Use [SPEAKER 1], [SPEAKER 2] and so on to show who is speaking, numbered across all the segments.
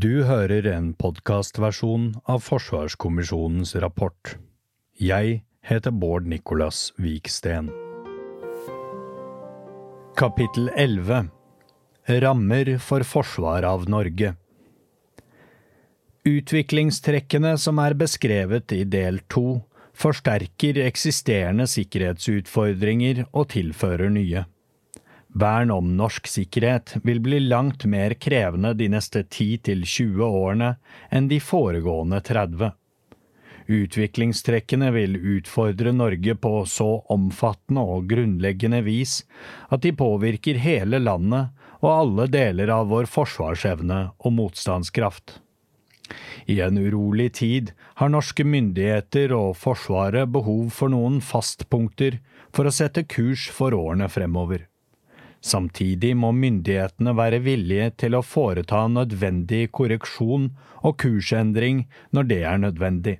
[SPEAKER 1] Du hører en podkastversjon av Forsvarskommisjonens rapport. Jeg heter Bård Nicolas Viksten. Kapittel 11 Rammer for forsvar av Norge Utviklingstrekkene som er beskrevet i del to, forsterker eksisterende sikkerhetsutfordringer og tilfører nye. Vern om norsk sikkerhet vil bli langt mer krevende de neste 10–20 årene enn de foregående 30. Utviklingstrekkene vil utfordre Norge på så omfattende og grunnleggende vis at de påvirker hele landet og alle deler av vår forsvarsevne og motstandskraft. I en urolig tid har norske myndigheter og Forsvaret behov for noen fastpunkter for å sette kurs for årene fremover. Samtidig må myndighetene være villige til å foreta nødvendig korreksjon og kursendring når det er nødvendig.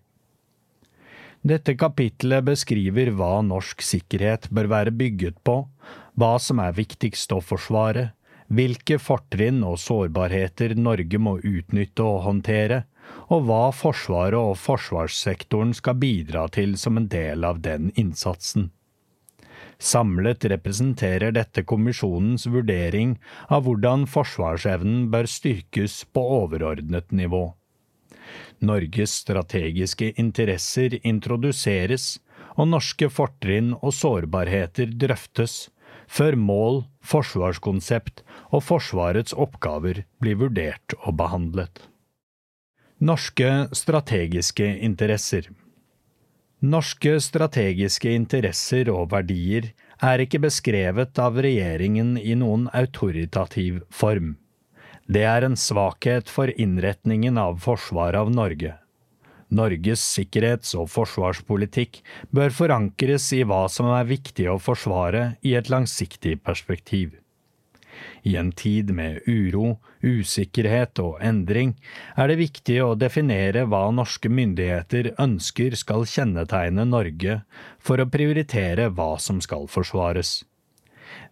[SPEAKER 1] Dette kapitlet beskriver hva norsk sikkerhet bør være bygget på, hva som er viktigst å forsvare, hvilke fortrinn og sårbarheter Norge må utnytte og håndtere, og hva Forsvaret og forsvarssektoren skal bidra til som en del av den innsatsen. Samlet representerer dette kommisjonens vurdering av hvordan forsvarsevnen bør styrkes på overordnet nivå. Norges strategiske interesser introduseres, og norske fortrinn og sårbarheter drøftes, før mål, forsvarskonsept og Forsvarets oppgaver blir vurdert og behandlet. Norske strategiske interesser Norske strategiske interesser og verdier er ikke beskrevet av regjeringen i noen autoritativ form. Det er en svakhet for innretningen av forsvaret av Norge. Norges sikkerhets- og forsvarspolitikk bør forankres i hva som er viktig å forsvare i et langsiktig perspektiv. I en tid med uro, usikkerhet og endring er det viktig å definere hva norske myndigheter ønsker skal kjennetegne Norge for å prioritere hva som skal forsvares.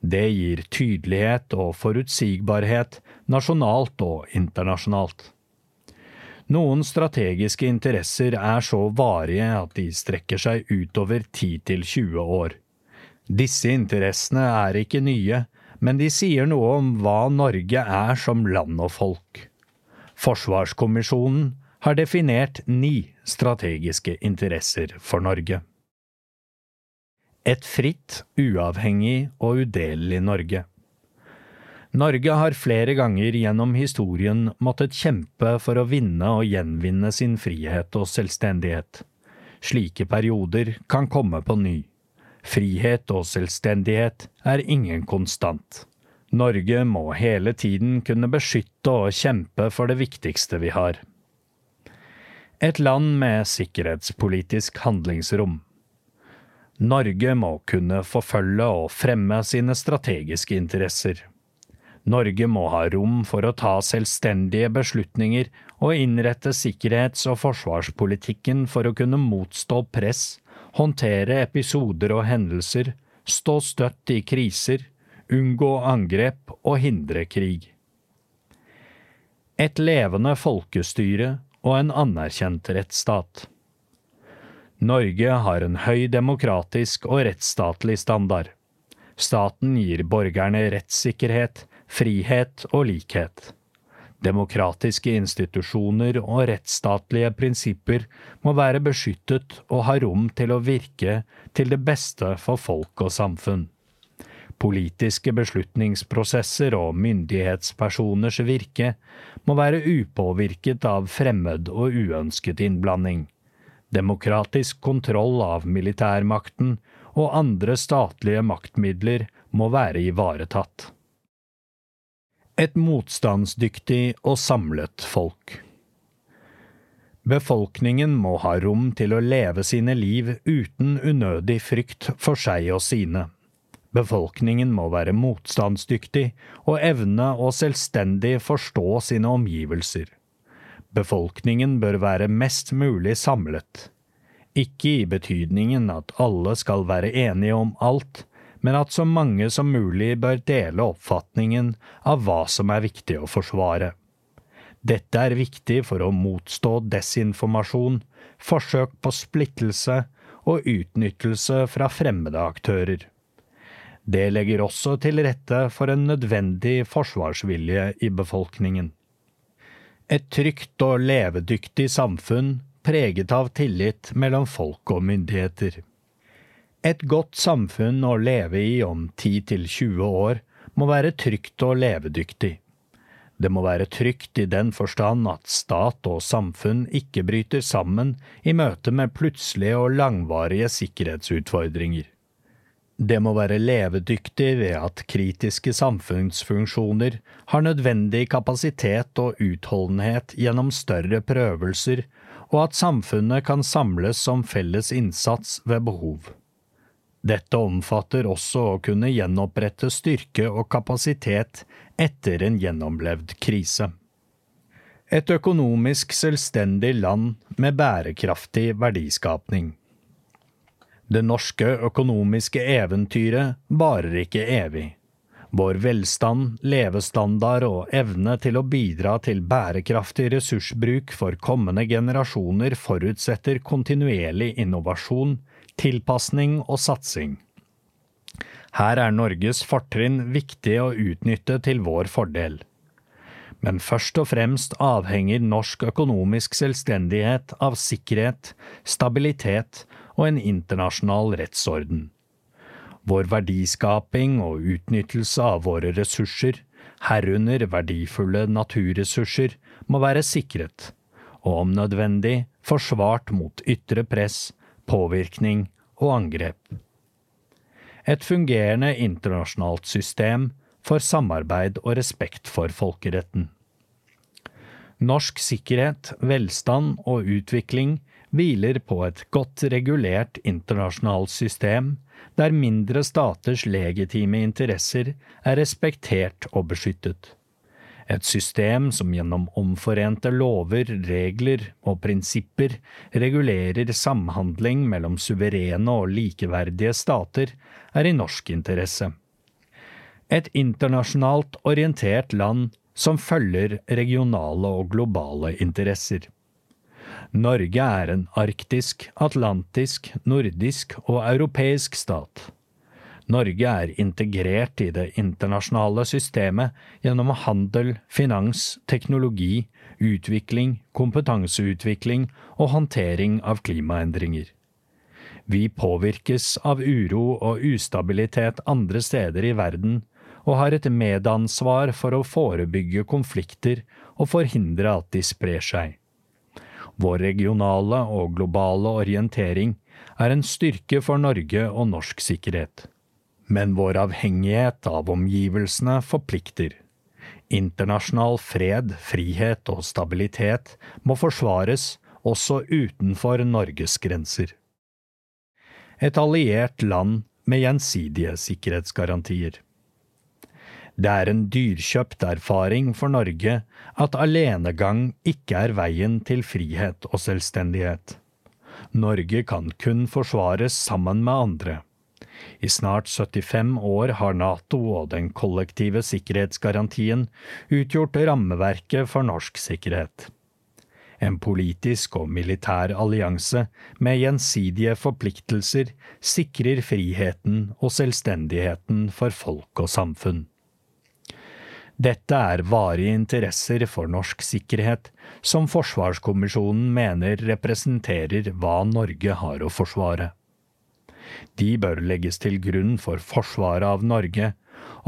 [SPEAKER 1] Det gir tydelighet og forutsigbarhet nasjonalt og internasjonalt. Noen strategiske interesser er så varige at de strekker seg utover 10–20 år. Disse interessene er ikke nye, men de sier noe om hva Norge er som land og folk. Forsvarskommisjonen har definert ni strategiske interesser for Norge. Et fritt, uavhengig og udelelig Norge. Norge har flere ganger gjennom historien måttet kjempe for å vinne og gjenvinne sin frihet og selvstendighet. Slike perioder kan komme på ny. Frihet og selvstendighet er ingen konstant. Norge må hele tiden kunne beskytte og kjempe for det viktigste vi har. Et land med sikkerhetspolitisk handlingsrom. Norge må kunne forfølge og fremme sine strategiske interesser. Norge må ha rom for å ta selvstendige beslutninger og innrette sikkerhets- og forsvarspolitikken for å kunne motstå press håndtere episoder og hendelser, stå støtt i kriser, unngå angrep og hindre krig. Et levende folkestyre og en anerkjent rettsstat. Norge har en høy demokratisk og rettsstatlig standard. Staten gir borgerne rettssikkerhet, frihet og likhet. Demokratiske institusjoner og rettsstatlige prinsipper må være beskyttet og ha rom til å virke til det beste for folk og samfunn. Politiske beslutningsprosesser og myndighetspersoners virke må være upåvirket av fremmed og uønsket innblanding. Demokratisk kontroll av militærmakten og andre statlige maktmidler må være ivaretatt et motstandsdyktig og samlet folk. Befolkningen må ha rom til å leve sine liv uten unødig frykt for seg og sine. Befolkningen må være motstandsdyktig og evne å selvstendig forstå sine omgivelser. Befolkningen bør være mest mulig samlet. Ikke i betydningen at alle skal være enige om alt, men at så mange som mulig bør dele oppfatningen av hva som er viktig å forsvare. Dette er viktig for å motstå desinformasjon, forsøk på splittelse og utnyttelse fra fremmede aktører. Det legger også til rette for en nødvendig forsvarsvilje i befolkningen. Et trygt og levedyktig samfunn preget av tillit mellom folk og myndigheter. Et godt samfunn å leve i om 10–20 år må være trygt og levedyktig. Det må være trygt i den forstand at stat og samfunn ikke bryter sammen i møte med plutselige og langvarige sikkerhetsutfordringer. Det må være levedyktig ved at kritiske samfunnsfunksjoner har nødvendig kapasitet og utholdenhet gjennom større prøvelser, og at samfunnet kan samles som felles innsats ved behov. Dette omfatter også å kunne gjenopprette styrke og kapasitet etter en gjennomlevd krise. Et økonomisk selvstendig land med bærekraftig verdiskapning. Det norske økonomiske eventyret varer ikke evig. Vår velstand, levestandard og evne til å bidra til bærekraftig ressursbruk for kommende generasjoner forutsetter kontinuerlig innovasjon, tilpasning og satsing. Her er Norges fortrinn viktig å utnytte til vår fordel. Men først og fremst avhenger norsk økonomisk selvstendighet av sikkerhet, stabilitet og en internasjonal rettsorden. Vår verdiskaping og utnyttelse av våre ressurser, herunder verdifulle naturressurser, må være sikret, og om nødvendig forsvart mot ytre press, påvirkning og angrep. Et fungerende internasjonalt system for samarbeid og respekt for folkeretten. Norsk sikkerhet, velstand og utvikling hviler på et godt regulert internasjonalt system, der mindre staters legitime interesser er respektert og beskyttet. Et system som gjennom omforente lover, regler og prinsipper regulerer samhandling mellom suverene og likeverdige stater, er i norsk interesse. Et internasjonalt orientert land som følger regionale og globale interesser. Norge er en arktisk, atlantisk, nordisk og europeisk stat. Norge er integrert i det internasjonale systemet gjennom handel, finans, teknologi, utvikling, kompetanseutvikling og håndtering av klimaendringer. Vi påvirkes av uro og ustabilitet andre steder i verden, og har et medansvar for å forebygge konflikter og forhindre at de sprer seg. Vår regionale og globale orientering er en styrke for Norge og norsk sikkerhet. Men vår avhengighet av omgivelsene forplikter. Internasjonal fred, frihet og stabilitet må forsvares også utenfor Norges grenser. Et alliert land med gjensidige sikkerhetsgarantier. Det er en dyrkjøpt erfaring for Norge at alenegang ikke er veien til frihet og selvstendighet. Norge kan kun forsvares sammen med andre. I snart 75 år har NATO og den kollektive sikkerhetsgarantien utgjort rammeverket for norsk sikkerhet. En politisk og militær allianse med gjensidige forpliktelser sikrer friheten og selvstendigheten for folk og samfunn. Dette er varige interesser for norsk sikkerhet, som Forsvarskommisjonen mener representerer hva Norge har å forsvare. De bør legges til grunn for forsvaret av Norge,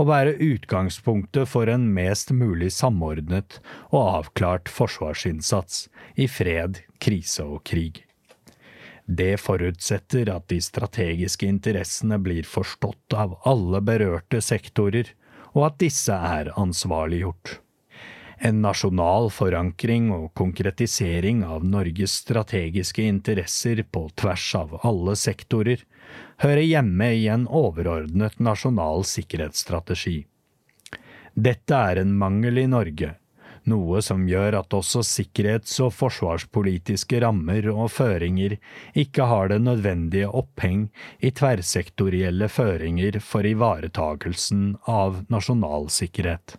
[SPEAKER 1] og være utgangspunktet for en mest mulig samordnet og avklart forsvarsinnsats i fred, krise og krig. Det forutsetter at de strategiske interessene blir forstått av alle berørte sektorer, og at disse er ansvarliggjort. En nasjonal forankring og konkretisering av Norges strategiske interesser på tvers av alle sektorer hører hjemme i en overordnet nasjonal sikkerhetsstrategi. Dette er en mangel i Norge, noe som gjør at også sikkerhets- og forsvarspolitiske rammer og føringer ikke har det nødvendige oppheng i tverrsektorielle føringer for ivaretakelsen av nasjonal sikkerhet.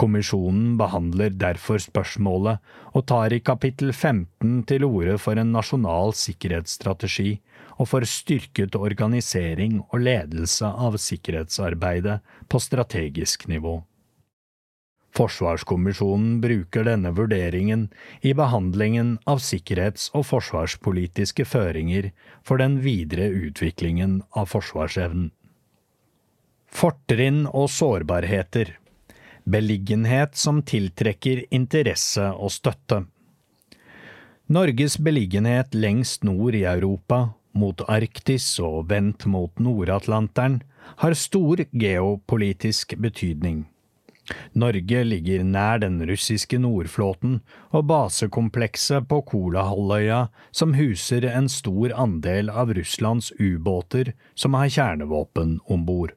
[SPEAKER 1] Kommisjonen behandler derfor spørsmålet, og tar i kapittel 15 til orde for en nasjonal sikkerhetsstrategi og for styrket organisering og ledelse av sikkerhetsarbeidet på strategisk nivå. Forsvarskommisjonen bruker denne vurderingen i behandlingen av sikkerhets- og forsvarspolitiske føringer for den videre utviklingen av forsvarsevnen. Fortrinn og sårbarheter Beliggenhet som tiltrekker interesse og støtte. Norges beliggenhet lengst nord i Europa, mot Arktis og vendt mot Nord-Atlanteren, har stor geopolitisk betydning. Norge ligger nær den russiske nordflåten og basekomplekset på Kolahalvøya, som huser en stor andel av Russlands ubåter som har kjernevåpen om bord.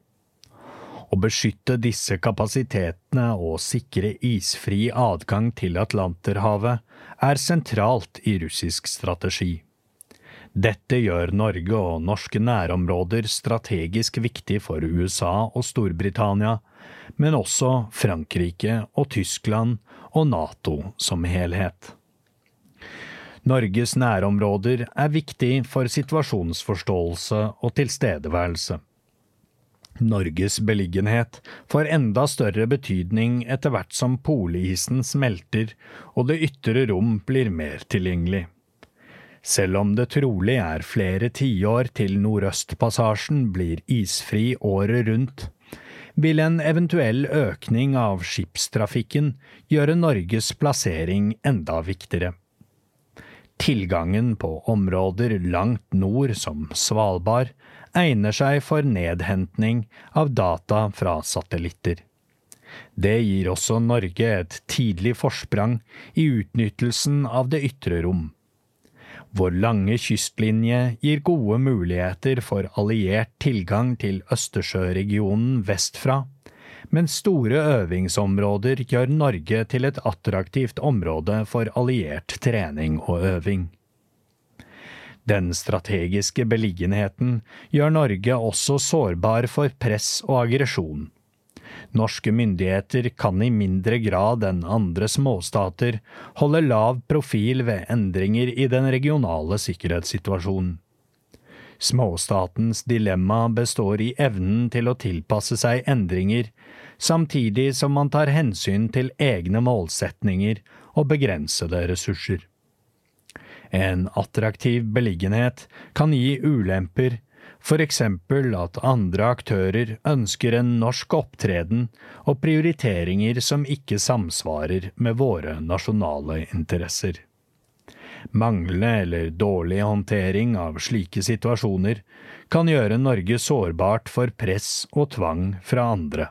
[SPEAKER 1] Å beskytte disse kapasitetene og sikre isfri adgang til Atlanterhavet er sentralt i russisk strategi. Dette gjør Norge og norske nærområder strategisk viktig for USA og Storbritannia, men også Frankrike og Tyskland og Nato som helhet. Norges nærområder er viktig for situasjonsforståelse og tilstedeværelse. Norges beliggenhet får enda større betydning etter hvert som polisen smelter og det ytre rom blir mer tilgjengelig. Selv om det trolig er flere tiår til Nordøstpassasjen blir isfri året rundt, vil en eventuell økning av skipstrafikken gjøre Norges plassering enda viktigere. Tilgangen på områder langt nord, som Svalbard, egner seg for nedhentning av data fra satellitter. Det gir også Norge et tidlig forsprang i utnyttelsen av det ytre rom. Vår lange kystlinje gir gode muligheter for alliert tilgang til Østersjøregionen vestfra, men store øvingsområder gjør Norge til et attraktivt område for alliert trening og øving. Den strategiske beliggenheten gjør Norge også sårbar for press og aggresjon. Norske myndigheter kan i mindre grad enn andre småstater holde lav profil ved endringer i den regionale sikkerhetssituasjonen. Småstatens dilemma består i evnen til å tilpasse seg endringer, samtidig som man tar hensyn til egne målsetninger og begrensede ressurser. En attraktiv beliggenhet kan gi ulemper eksempel at andre aktører ønsker en norsk opptreden og prioriteringer som ikke samsvarer med våre nasjonale interesser. Manglende eller dårlig håndtering av slike situasjoner kan gjøre Norge sårbart for press og tvang fra andre.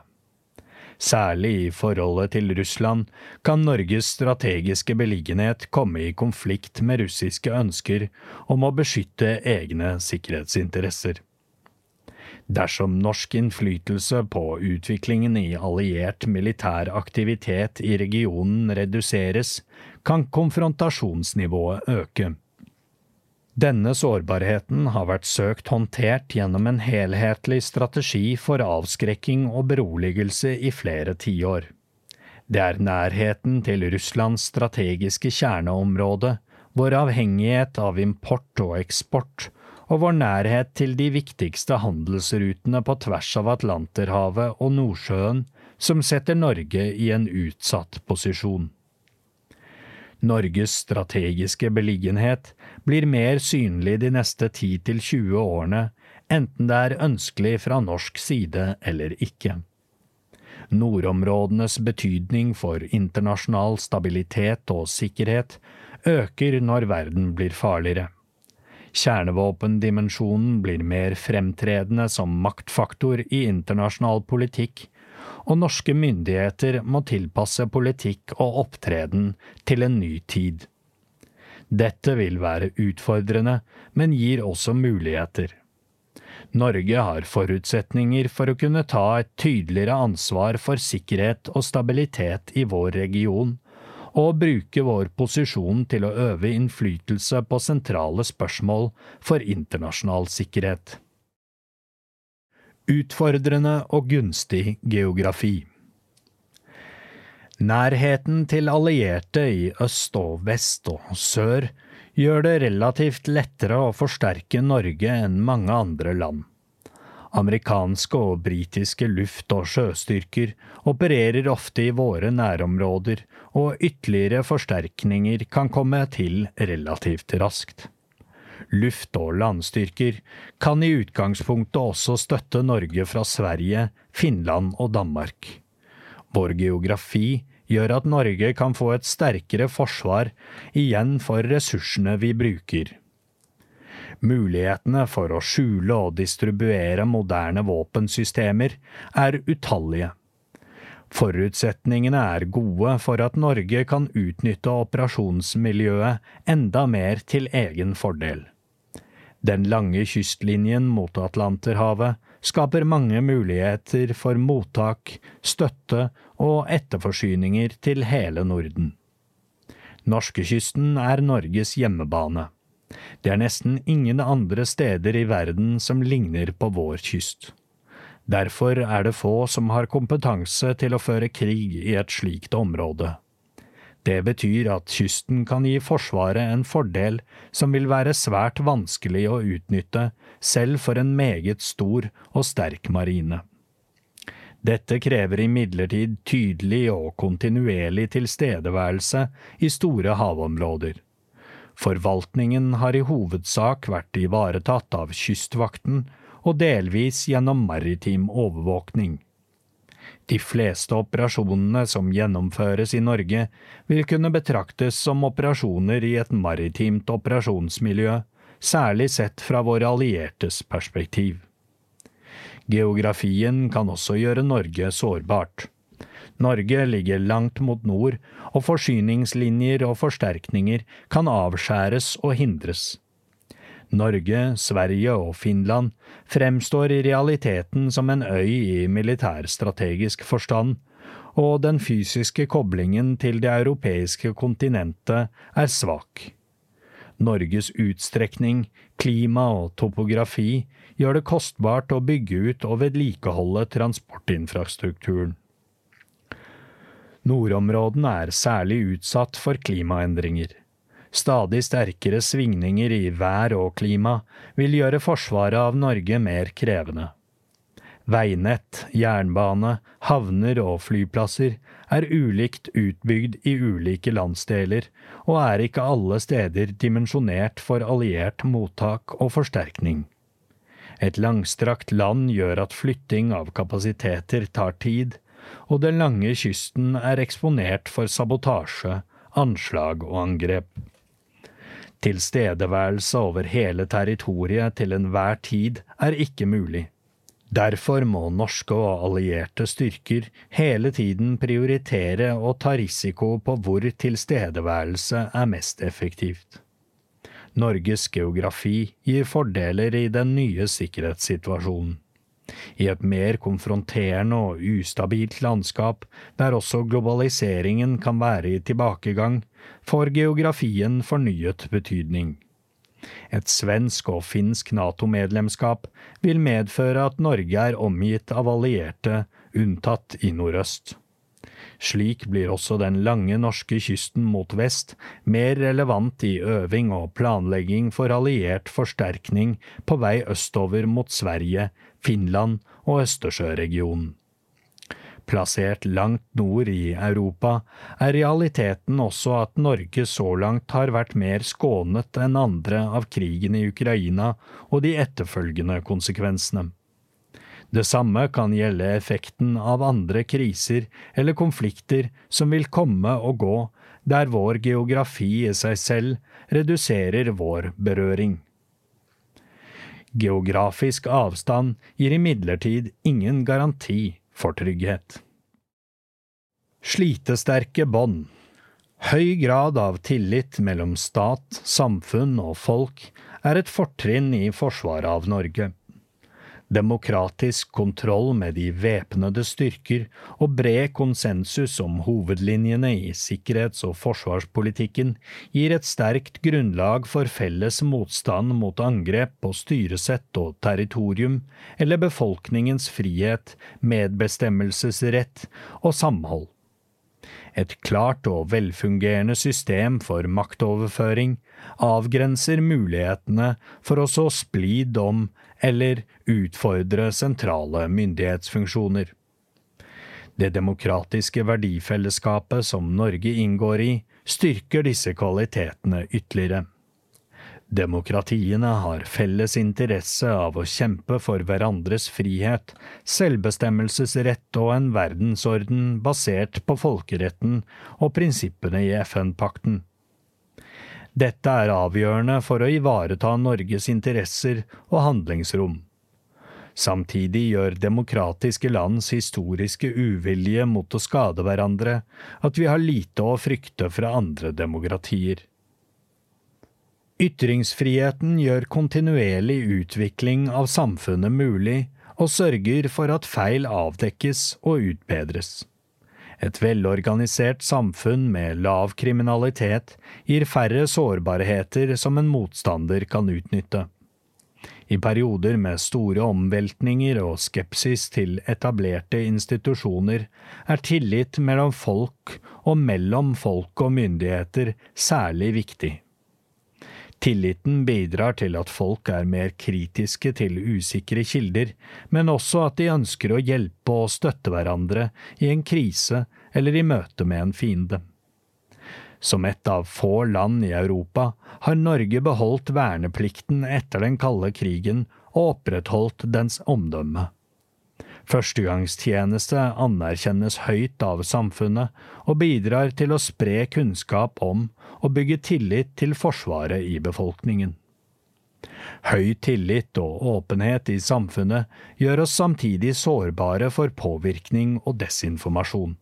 [SPEAKER 1] Særlig i forholdet til Russland kan Norges strategiske beliggenhet komme i konflikt med russiske ønsker om å beskytte egne sikkerhetsinteresser. Dersom norsk innflytelse på utviklingen i alliert militær aktivitet i regionen reduseres, kan konfrontasjonsnivået øke. Denne sårbarheten har vært søkt håndtert gjennom en helhetlig strategi for avskrekking og beroligelse i flere tiår. Det er nærheten til Russlands strategiske kjerneområde, vår avhengighet av import og eksport, og vår nærhet til de viktigste handelsrutene på tvers av Atlanterhavet og Nordsjøen, som setter Norge i en utsatt posisjon. Norges strategiske beliggenhet blir mer synlig de neste 10–20 årene, enten det er ønskelig fra norsk side eller ikke. Nordområdenes betydning for internasjonal stabilitet og sikkerhet øker når verden blir farligere. Kjernevåpendimensjonen blir mer fremtredende som maktfaktor i internasjonal politikk, og norske myndigheter må tilpasse politikk og opptreden til en ny tid. Dette vil være utfordrende, men gir også muligheter. Norge har forutsetninger for å kunne ta et tydeligere ansvar for sikkerhet og stabilitet i vår region, og bruke vår posisjon til å øve innflytelse på sentrale spørsmål for internasjonal sikkerhet. Utfordrende og gunstig geografi. Nærheten til allierte i øst og vest og sør gjør det relativt lettere å forsterke Norge enn mange andre land. Amerikanske og britiske luft- og sjøstyrker opererer ofte i våre nærområder, og ytterligere forsterkninger kan komme til relativt raskt. Luft- og landstyrker kan i utgangspunktet også støtte Norge fra Sverige, Finland og Danmark. Vår geografi gjør at Norge kan få et sterkere forsvar igjen for ressursene vi bruker. Mulighetene for å skjule og distribuere moderne våpensystemer er utallige. Forutsetningene er gode for at Norge kan utnytte operasjonsmiljøet enda mer til egen fordel. Den lange kystlinjen mot Atlanterhavet skaper mange muligheter for mottak, støtte og etterforsyninger til hele Norden. Norskekysten er Norges hjemmebane. Det er nesten ingen andre steder i verden som ligner på vår kyst. Derfor er det få som har kompetanse til å føre krig i et slikt område. Det betyr at kysten kan gi Forsvaret en fordel som vil være svært vanskelig å utnytte, selv for en meget stor og sterk marine. Dette krever imidlertid tydelig og kontinuerlig tilstedeværelse i store havområder. Forvaltningen har i hovedsak vært ivaretatt av Kystvakten og delvis gjennom maritim overvåkning. De fleste operasjonene som gjennomføres i Norge, vil kunne betraktes som operasjoner i et maritimt operasjonsmiljø, særlig sett fra våre alliertes perspektiv. Geografien kan også gjøre Norge sårbart. Norge ligger langt mot nord, og forsyningslinjer og forsterkninger kan avskjæres og hindres. Norge, Sverige og Finland fremstår i realiteten som en øy i militærstrategisk forstand, og den fysiske koblingen til det europeiske kontinentet er svak. Norges utstrekning, klima og topografi gjør det kostbart å bygge ut og vedlikeholde transportinfrastrukturen. Nordområdene er særlig utsatt for klimaendringer. Stadig sterkere svingninger i vær og klima vil gjøre forsvaret av Norge mer krevende. Veinett, jernbane, havner og flyplasser er ulikt utbygd i ulike landsdeler, og er ikke alle steder dimensjonert for alliert mottak og forsterkning. Et langstrakt land gjør at flytting av kapasiteter tar tid, og den lange kysten er eksponert for sabotasje, anslag og angrep. Tilstedeværelse over hele territoriet til enhver tid er ikke mulig. Derfor må norske og allierte styrker hele tiden prioritere og ta risiko på hvor tilstedeværelse er mest effektivt. Norges geografi gir fordeler i den nye sikkerhetssituasjonen. I et mer konfronterende og ustabilt landskap, der også globaliseringen kan være i tilbakegang, får geografien fornyet betydning. Et svensk og finsk NATO-medlemskap vil medføre at Norge er omgitt av allierte, unntatt i nordøst. Slik blir også den lange norske kysten mot vest mer relevant i øving og planlegging for alliert forsterkning på vei østover mot Sverige, Finland og Østersjøregionen. Plassert langt nord i Europa er realiteten også at Norge så langt har vært mer skånet enn andre av krigen i Ukraina og de etterfølgende konsekvensene. Det samme kan gjelde effekten av andre kriser eller konflikter som vil komme og gå, der vår geografi i seg selv reduserer vår berøring. Geografisk avstand gir imidlertid ingen garanti for trygghet. Slitesterke bånd Høy grad av tillit mellom stat, samfunn og folk er et fortrinn i forsvaret av Norge. Demokratisk kontroll med de væpnede styrker og bred konsensus om hovedlinjene i sikkerhets- og forsvarspolitikken gir et sterkt grunnlag for felles motstand mot angrep på styresett og territorium, eller befolkningens frihet, medbestemmelsesrett og samhold. Et klart og velfungerende system for maktoverføring avgrenser mulighetene for å så splid om eller utfordre sentrale myndighetsfunksjoner. Det demokratiske verdifellesskapet som Norge inngår i, styrker disse kvalitetene ytterligere. Demokratiene har felles interesse av å kjempe for hverandres frihet, selvbestemmelsesrett og en verdensorden basert på folkeretten og prinsippene i FN-pakten. Dette er avgjørende for å ivareta Norges interesser og handlingsrom. Samtidig gjør demokratiske lands historiske uvilje mot å skade hverandre at vi har lite å frykte fra andre demokratier. Ytringsfriheten gjør kontinuerlig utvikling av samfunnet mulig, og sørger for at feil avdekkes og utbedres. Et velorganisert samfunn med lav kriminalitet gir færre sårbarheter som en motstander kan utnytte. I perioder med store omveltninger og skepsis til etablerte institusjoner er tillit mellom folk og mellom folk og myndigheter særlig viktig. Tilliten bidrar til at folk er mer kritiske til usikre kilder, men også at de ønsker å hjelpe og støtte hverandre i en krise eller i møte med en fiende. Som et av få land i Europa har Norge beholdt verneplikten etter den kalde krigen og opprettholdt dens omdømme. Førstegangstjeneste anerkjennes høyt av samfunnet og bidrar til å spre kunnskap om og bygge tillit til Forsvaret i befolkningen. Høy tillit og åpenhet i samfunnet gjør oss samtidig sårbare for påvirkning og desinformasjon.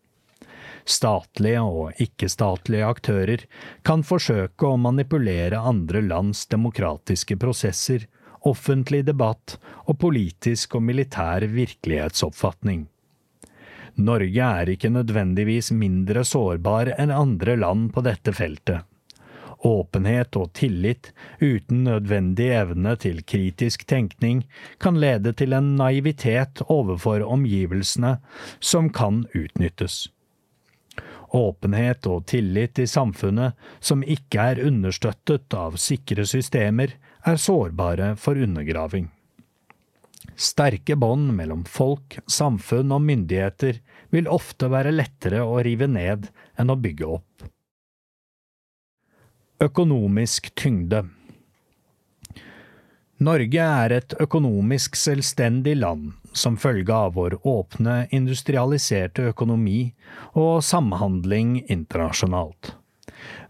[SPEAKER 1] Statlige og ikke-statlige aktører kan forsøke å manipulere andre lands demokratiske prosesser offentlig debatt og politisk og militær virkelighetsoppfatning. Norge er ikke nødvendigvis mindre sårbar enn andre land på dette feltet. Åpenhet og tillit uten nødvendig evne til kritisk tenkning kan lede til en naivitet overfor omgivelsene som kan utnyttes. Åpenhet og tillit i samfunnet som ikke er understøttet av sikre systemer, er sårbare for undergraving. Sterke bånd mellom folk, samfunn og myndigheter vil ofte være lettere å rive ned enn å bygge opp. Økonomisk tyngde Norge er et økonomisk selvstendig land som følge av vår åpne, industrialiserte økonomi og samhandling internasjonalt.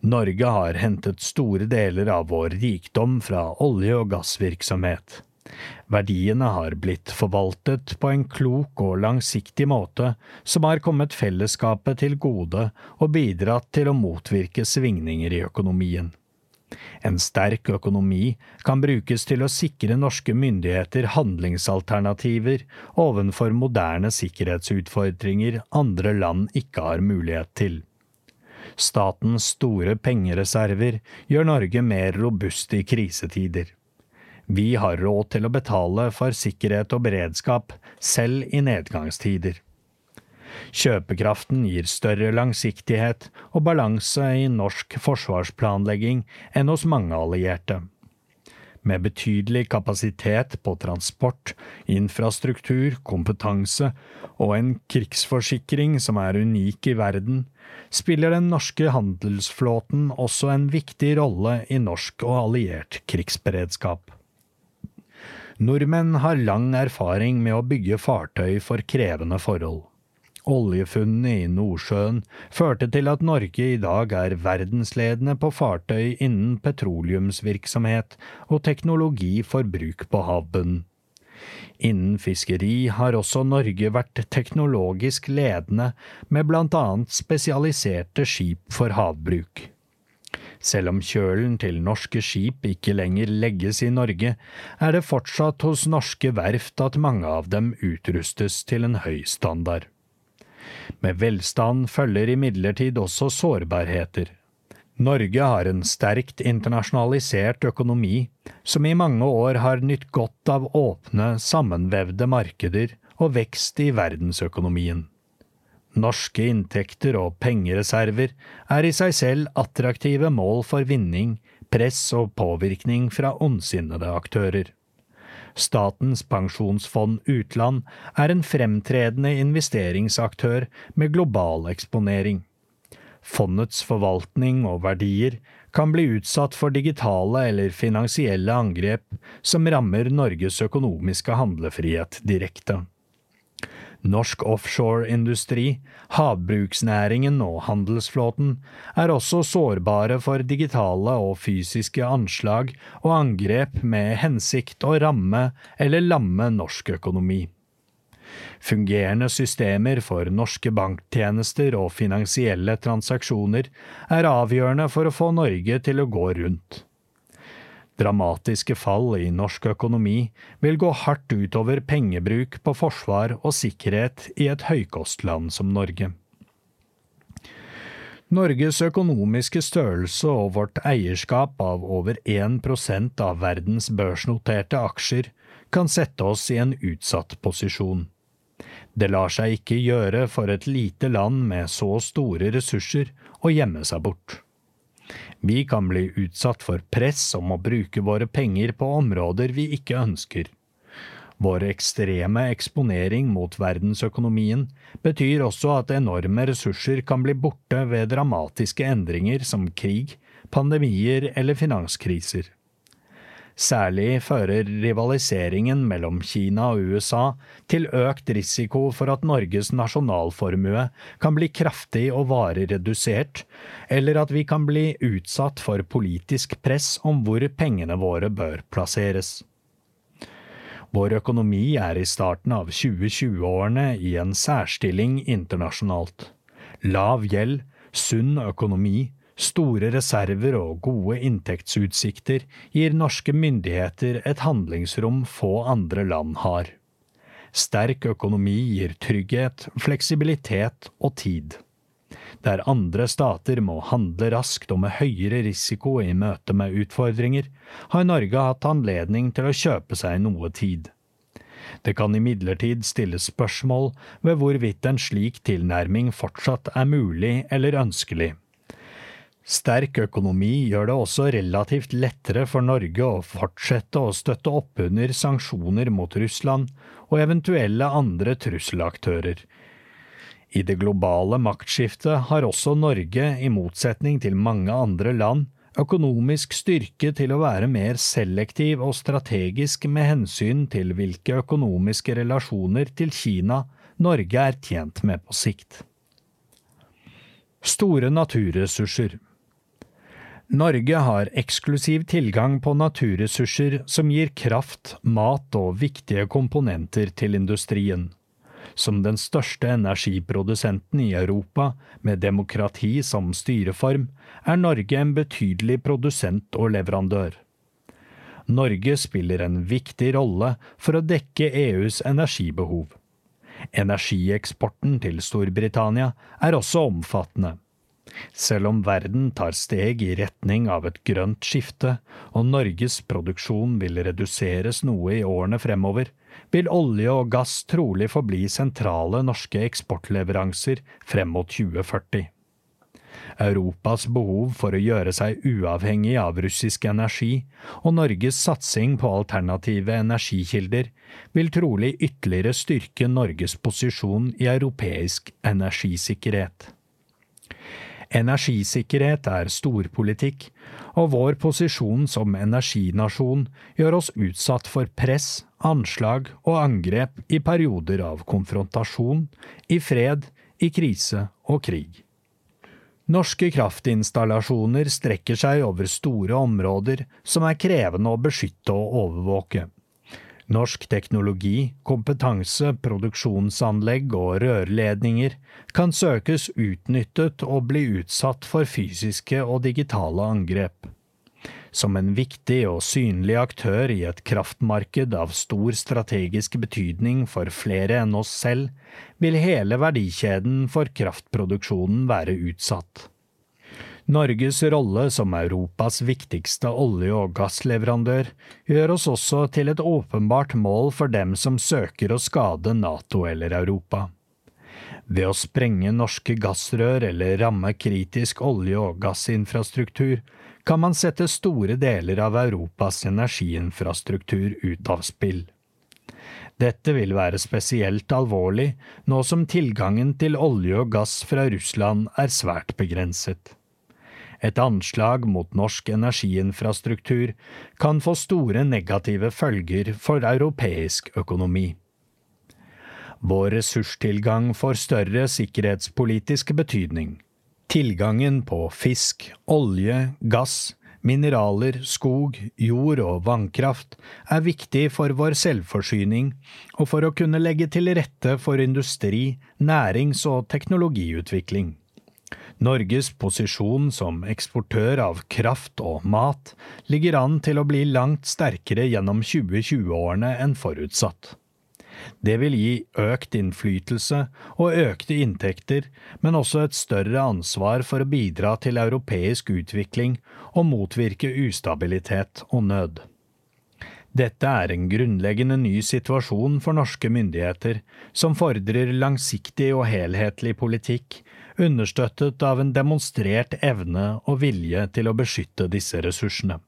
[SPEAKER 1] Norge har hentet store deler av vår rikdom fra olje- og gassvirksomhet. Verdiene har blitt forvaltet på en klok og langsiktig måte som har kommet fellesskapet til gode og bidratt til å motvirke svingninger i økonomien. En sterk økonomi kan brukes til å sikre norske myndigheter handlingsalternativer ovenfor moderne sikkerhetsutfordringer andre land ikke har mulighet til. Statens store pengereserver gjør Norge mer robust i krisetider. Vi har råd til å betale for sikkerhet og beredskap, selv i nedgangstider. Kjøpekraften gir større langsiktighet og balanse i norsk forsvarsplanlegging enn hos mange allierte. Med betydelig kapasitet på transport, infrastruktur, kompetanse og en krigsforsikring som er unik i verden, spiller den norske handelsflåten også en viktig rolle i norsk og alliert krigsberedskap. Nordmenn har lang erfaring med å bygge fartøy for krevende forhold. Oljefunnene i Nordsjøen førte til at Norge i dag er verdensledende på fartøy innen petroleumsvirksomhet og teknologi for bruk på havbunnen. Innen fiskeri har også Norge vært teknologisk ledende med annet spesialiserte skip for havbruk. Selv om kjølen til norske skip ikke lenger legges i Norge, er det fortsatt hos norske verft at mange av dem utrustes til en høy standard. Med velstand følger imidlertid også sårbarheter. Norge har en sterkt internasjonalisert økonomi, som i mange år har nytt godt av åpne, sammenvevde markeder og vekst i verdensøkonomien. Norske inntekter og pengereserver er i seg selv attraktive mål for vinning, press og påvirkning fra ondsinnede aktører. Statens pensjonsfond utland er en fremtredende investeringsaktør med global eksponering. Fondets forvaltning og verdier kan bli utsatt for digitale eller finansielle angrep som rammer Norges økonomiske handlefrihet direkte. Norsk offshoreindustri, havbruksnæringen og handelsflåten er også sårbare for digitale og fysiske anslag og angrep med hensikt å ramme eller lamme norsk økonomi. Fungerende systemer for norske banktjenester og finansielle transaksjoner er avgjørende for å få Norge til å gå rundt. Dramatiske fall i norsk økonomi vil gå hardt utover pengebruk på forsvar og sikkerhet i et høykostland som Norge. Norges økonomiske størrelse og vårt eierskap av over 1% av verdens børsnoterte aksjer kan sette oss i en utsatt posisjon. Det lar seg ikke gjøre for et lite land med så store ressurser å gjemme seg bort. Vi kan bli utsatt for press om å bruke våre penger på områder vi ikke ønsker. Vår ekstreme eksponering mot verdensøkonomien betyr også at enorme ressurser kan bli borte ved dramatiske endringer som krig, pandemier eller finanskriser. Særlig fører rivaliseringen mellom Kina og USA til økt risiko for at Norges nasjonalformue kan bli kraftig og varig redusert, eller at vi kan bli utsatt for politisk press om hvor pengene våre bør plasseres. Vår økonomi er i starten av 2020-årene i en særstilling internasjonalt. Lav gjeld, sunn økonomi, Store reserver og gode inntektsutsikter gir norske myndigheter et handlingsrom få andre land har. Sterk økonomi gir trygghet, fleksibilitet og tid. Der andre stater må handle raskt og med høyere risiko i møte med utfordringer, har Norge hatt anledning til å kjøpe seg noe tid. Det kan imidlertid stilles spørsmål ved hvorvidt en slik tilnærming fortsatt er mulig eller ønskelig. Sterk økonomi gjør det også relativt lettere for Norge å fortsette å støtte opp under sanksjoner mot Russland og eventuelle andre trusselaktører. I det globale maktskiftet har også Norge, i motsetning til mange andre land, økonomisk styrke til å være mer selektiv og strategisk med hensyn til hvilke økonomiske relasjoner til Kina Norge er tjent med på sikt. Store naturressurser Norge har eksklusiv tilgang på naturressurser som gir kraft, mat og viktige komponenter til industrien. Som den største energiprodusenten i Europa, med demokrati som styreform, er Norge en betydelig produsent og leverandør. Norge spiller en viktig rolle for å dekke EUs energibehov. Energieksporten til Storbritannia er også omfattende. Selv om verden tar steg i retning av et grønt skifte, og Norges produksjon vil reduseres noe i årene fremover, vil olje og gass trolig forbli sentrale norske eksportleveranser frem mot 2040. Europas behov for å gjøre seg uavhengig av russisk energi og Norges satsing på alternative energikilder vil trolig ytterligere styrke Norges posisjon i europeisk energisikkerhet. Energisikkerhet er storpolitikk, og vår posisjon som energinasjon gjør oss utsatt for press, anslag og angrep i perioder av konfrontasjon, i fred, i krise og krig. Norske kraftinstallasjoner strekker seg over store områder som er krevende å beskytte og overvåke. Norsk teknologi, kompetanse, produksjonsanlegg og rørledninger kan søkes utnyttet og bli utsatt for fysiske og digitale angrep. Som en viktig og synlig aktør i et kraftmarked av stor strategisk betydning for flere enn oss selv, vil hele verdikjeden for kraftproduksjonen være utsatt. Norges rolle som Europas viktigste olje- og gassleverandør gjør oss også til et åpenbart mål for dem som søker å skade Nato eller Europa. Ved å sprenge norske gassrør eller ramme kritisk olje- og gassinfrastruktur kan man sette store deler av Europas energiinfrastruktur ut av spill. Dette vil være spesielt alvorlig nå som tilgangen til olje og gass fra Russland er svært begrenset. Et anslag mot norsk energiinfrastruktur kan få store negative følger for europeisk økonomi. Vår ressurstilgang får større sikkerhetspolitisk betydning. Tilgangen på fisk, olje, gass, mineraler, skog, jord og vannkraft er viktig for vår selvforsyning og for å kunne legge til rette for industri, nærings- og teknologiutvikling. Norges posisjon som eksportør av kraft og mat ligger an til å bli langt sterkere gjennom 2020-årene enn forutsatt. Det vil gi økt innflytelse og økte inntekter, men også et større ansvar for å bidra til europeisk utvikling og motvirke ustabilitet og nød. Dette er en grunnleggende ny situasjon for norske myndigheter, som fordrer langsiktig og helhetlig politikk understøttet av en demonstrert evne og vilje til å beskytte disse ressursene.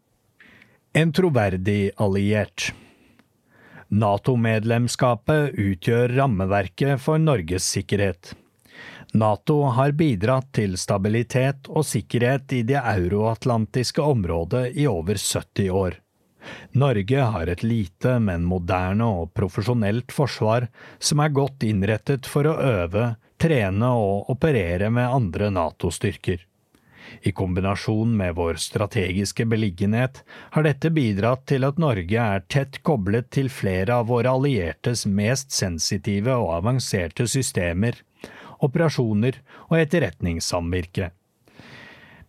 [SPEAKER 1] En troverdig alliert. Nato-medlemskapet utgjør rammeverket for Norges sikkerhet. Nato har bidratt til stabilitet og sikkerhet i det euroatlantiske området i over 70 år. Norge har et lite, men moderne og profesjonelt forsvar som er godt innrettet for å øve, trene og operere med andre NATO-styrker. I kombinasjon med vår strategiske beliggenhet har dette bidratt til at Norge er tett koblet til flere av våre alliertes mest sensitive og avanserte systemer, operasjoner og etterretningssamvirke.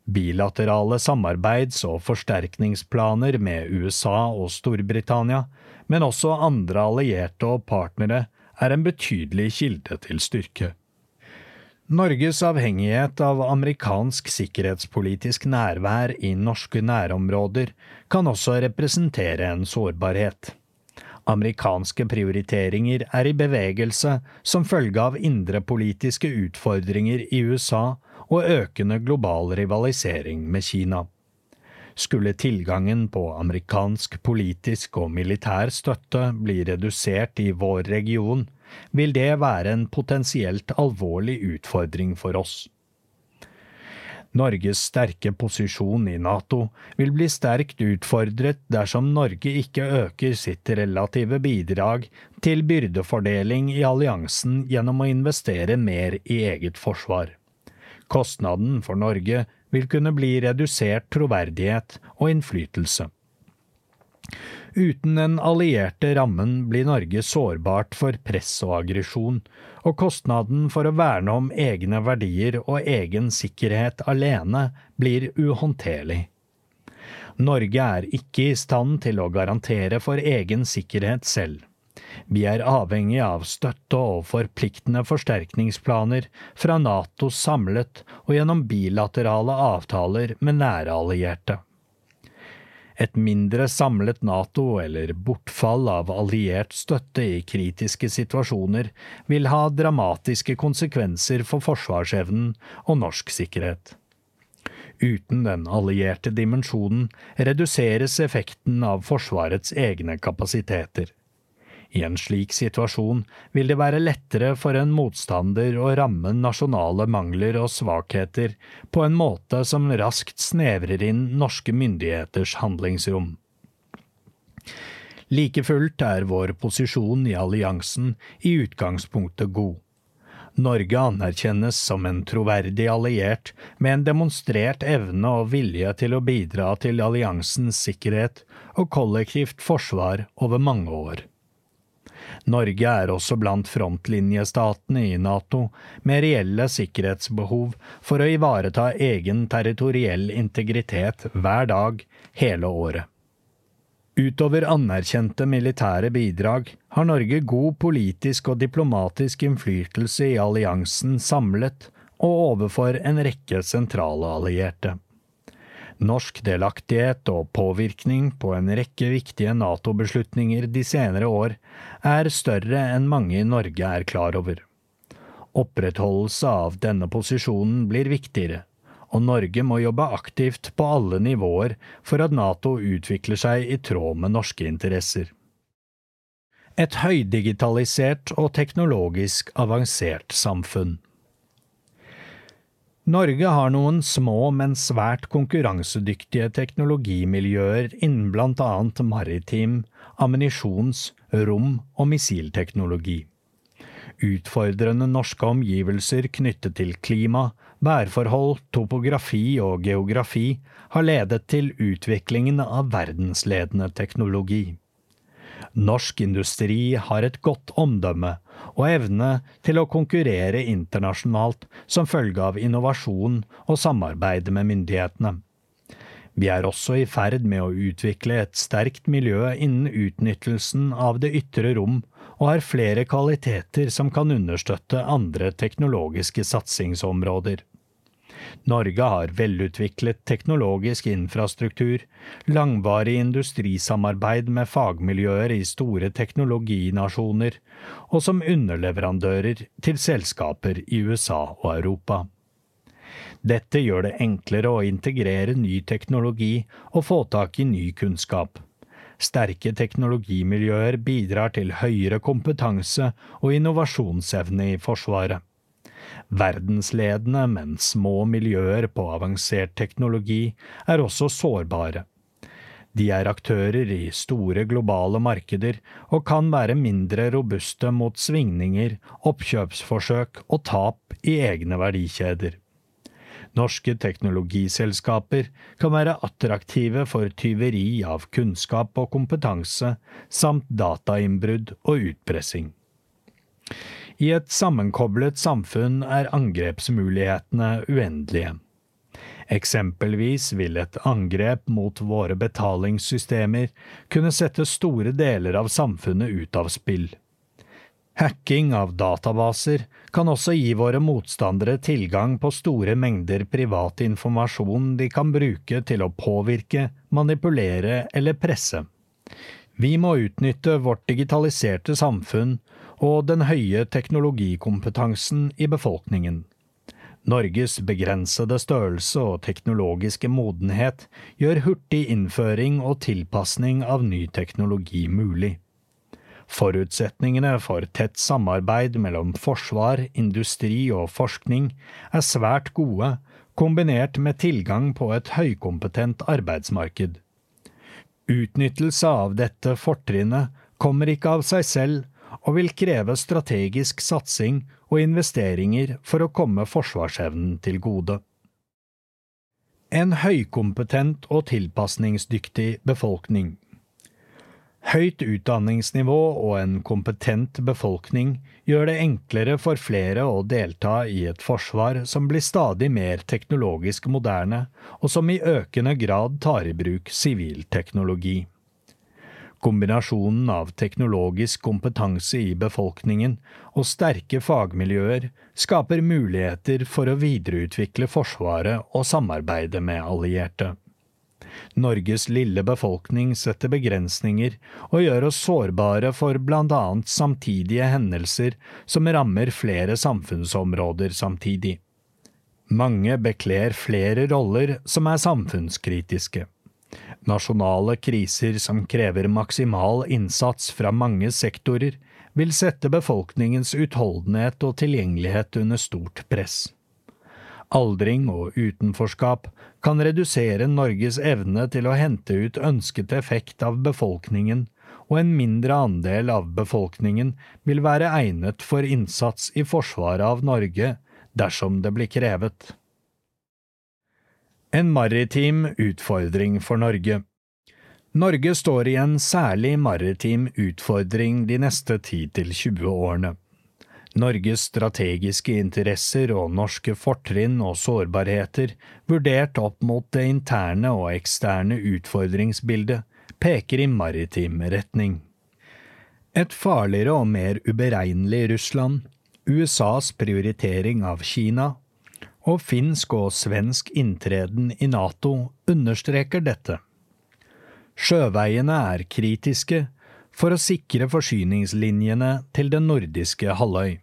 [SPEAKER 1] Bilaterale samarbeids- og forsterkningsplaner med USA og Storbritannia, men også andre allierte og partnere, er en betydelig kilde til styrke. Norges avhengighet av amerikansk sikkerhetspolitisk nærvær i norske nærområder kan også representere en sårbarhet. Amerikanske prioriteringer er i bevegelse som følge av indre politiske utfordringer i USA og økende global rivalisering med Kina. Skulle tilgangen på amerikansk politisk og militær støtte bli redusert i vår region, vil det være en potensielt alvorlig utfordring for oss. Norges sterke posisjon i NATO vil bli sterkt utfordret dersom Norge ikke øker sitt relative bidrag til byrdefordeling i alliansen gjennom å investere mer i eget forsvar. Kostnaden for Norge vil kunne bli redusert troverdighet og innflytelse. Uten den allierte rammen blir Norge sårbart for press og aggresjon, og kostnaden for å verne om egne verdier og egen sikkerhet alene blir uhåndterlig. Norge er ikke i stand til å garantere for egen sikkerhet selv. Vi er avhengig av støtte og forpliktende forsterkningsplaner fra NATO samlet og gjennom bilaterale avtaler med nære allierte. Et mindre samlet NATO eller bortfall av alliert støtte i kritiske situasjoner vil ha dramatiske konsekvenser for forsvarsevnen og norsk sikkerhet. Uten den allierte dimensjonen reduseres effekten av Forsvarets egne kapasiteter. I en slik situasjon vil det være lettere for en motstander å ramme nasjonale mangler og svakheter på en måte som raskt snevrer inn norske myndigheters handlingsrom. Like fullt er vår posisjon i alliansen i utgangspunktet god. Norge anerkjennes som en troverdig alliert med en demonstrert evne og vilje til å bidra til alliansens sikkerhet og kollektivt forsvar over mange år. Norge er også blant frontlinjestatene i NATO med reelle sikkerhetsbehov for å ivareta egen territoriell integritet hver dag, hele året. Utover anerkjente militære bidrag har Norge god politisk og diplomatisk innflytelse i alliansen samlet og overfor en rekke sentrale allierte. Norsk delaktighet og påvirkning på en rekke viktige NATO-beslutninger de senere år er større enn mange i Norge er klar over. Opprettholdelse av denne posisjonen blir viktigere, og Norge må jobbe aktivt på alle nivåer for at Nato utvikler seg i tråd med norske interesser. Et høydigitalisert og teknologisk avansert samfunn. Norge har noen små, men svært konkurransedyktige teknologimiljøer innen annet maritim, ammunisjons-, rom- og missilteknologi. Utfordrende norske omgivelser knyttet til klima, værforhold, topografi og geografi har ledet til utviklingen av verdensledende teknologi. Norsk industri har et godt omdømme og evne til å konkurrere internasjonalt som følge av innovasjon og samarbeid med myndighetene. Vi er også i ferd med å utvikle et sterkt miljø innen utnyttelsen av det ytre rom og har flere kvaliteter som kan understøtte andre teknologiske satsingsområder. Norge har velutviklet teknologisk infrastruktur, langvarig industrisamarbeid med fagmiljøer i store teknologinasjoner, og som underleverandører til selskaper i USA og Europa. Dette gjør det enklere å integrere ny teknologi og få tak i ny kunnskap. Sterke teknologimiljøer bidrar til høyere kompetanse og innovasjonsevne i Forsvaret. Verdensledende, men små miljøer på avansert teknologi er også sårbare. De er aktører i store globale markeder og kan være mindre robuste mot svingninger, oppkjøpsforsøk og tap i egne verdikjeder. Norske teknologiselskaper kan være attraktive for tyveri av kunnskap og kompetanse, samt datainnbrudd og utpressing. I et sammenkoblet samfunn er angrepsmulighetene uendelige. Eksempelvis vil et angrep mot våre betalingssystemer kunne sette store deler av samfunnet ut av spill. Hacking av databaser kan også gi våre motstandere tilgang på store mengder privat informasjon de kan bruke til å påvirke, manipulere eller presse. Vi må utnytte vårt digitaliserte samfunn og den høye teknologikompetansen i befolkningen. Norges begrensede størrelse og teknologiske modenhet gjør hurtig innføring og tilpasning av ny teknologi mulig. Forutsetningene for tett samarbeid mellom forsvar, industri og forskning er svært gode, kombinert med tilgang på et høykompetent arbeidsmarked. Utnyttelse av dette fortrinnet kommer ikke av seg selv og vil kreve strategisk satsing og investeringer for å komme forsvarsevnen til gode. En høykompetent og tilpasningsdyktig befolkning. Høyt utdanningsnivå og en kompetent befolkning gjør det enklere for flere å delta i et forsvar som blir stadig mer teknologisk moderne, og som i økende grad tar i bruk sivil teknologi. Kombinasjonen av teknologisk kompetanse i befolkningen og sterke fagmiljøer skaper muligheter for å videreutvikle Forsvaret og samarbeide med allierte. Norges lille befolkning setter begrensninger og gjør oss sårbare for annet samtidige hendelser som rammer flere samfunnsområder samtidig. Mange bekler flere roller som er samfunnskritiske. Nasjonale kriser som krever maksimal innsats fra mange sektorer, vil sette befolkningens utholdenhet og tilgjengelighet under stort press. Aldring og utenforskap kan redusere Norges evne til å hente ut ønsket effekt av befolkningen, og en mindre andel av befolkningen vil være egnet for innsats i forsvaret av Norge dersom det blir krevet. En maritim utfordring for Norge Norge står i en særlig maritim utfordring de neste 10–20 årene. Norges strategiske interesser og norske fortrinn og sårbarheter, vurdert opp mot det interne og eksterne utfordringsbildet, peker i maritim retning. Et farligere og mer uberegnelig Russland, USAs prioritering av Kina og finsk og svensk inntreden i Nato understreker dette. Sjøveiene er kritiske for å sikre forsyningslinjene til den nordiske halvøy.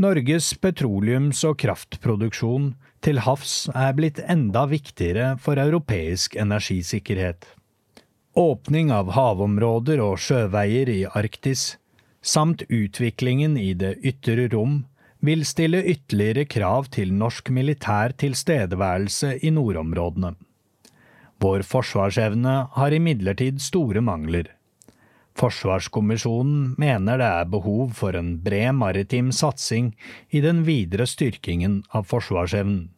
[SPEAKER 1] Norges petroleums- og kraftproduksjon til havs er blitt enda viktigere for europeisk energisikkerhet. Åpning av havområder og sjøveier i Arktis, samt utviklingen i det ytre rom, vil stille ytterligere krav til norsk militær tilstedeværelse i nordområdene. Vår forsvarsevne har imidlertid store mangler. Forsvarskommisjonen mener det er behov for en bred maritim satsing i den videre styrkingen av forsvarsevnen.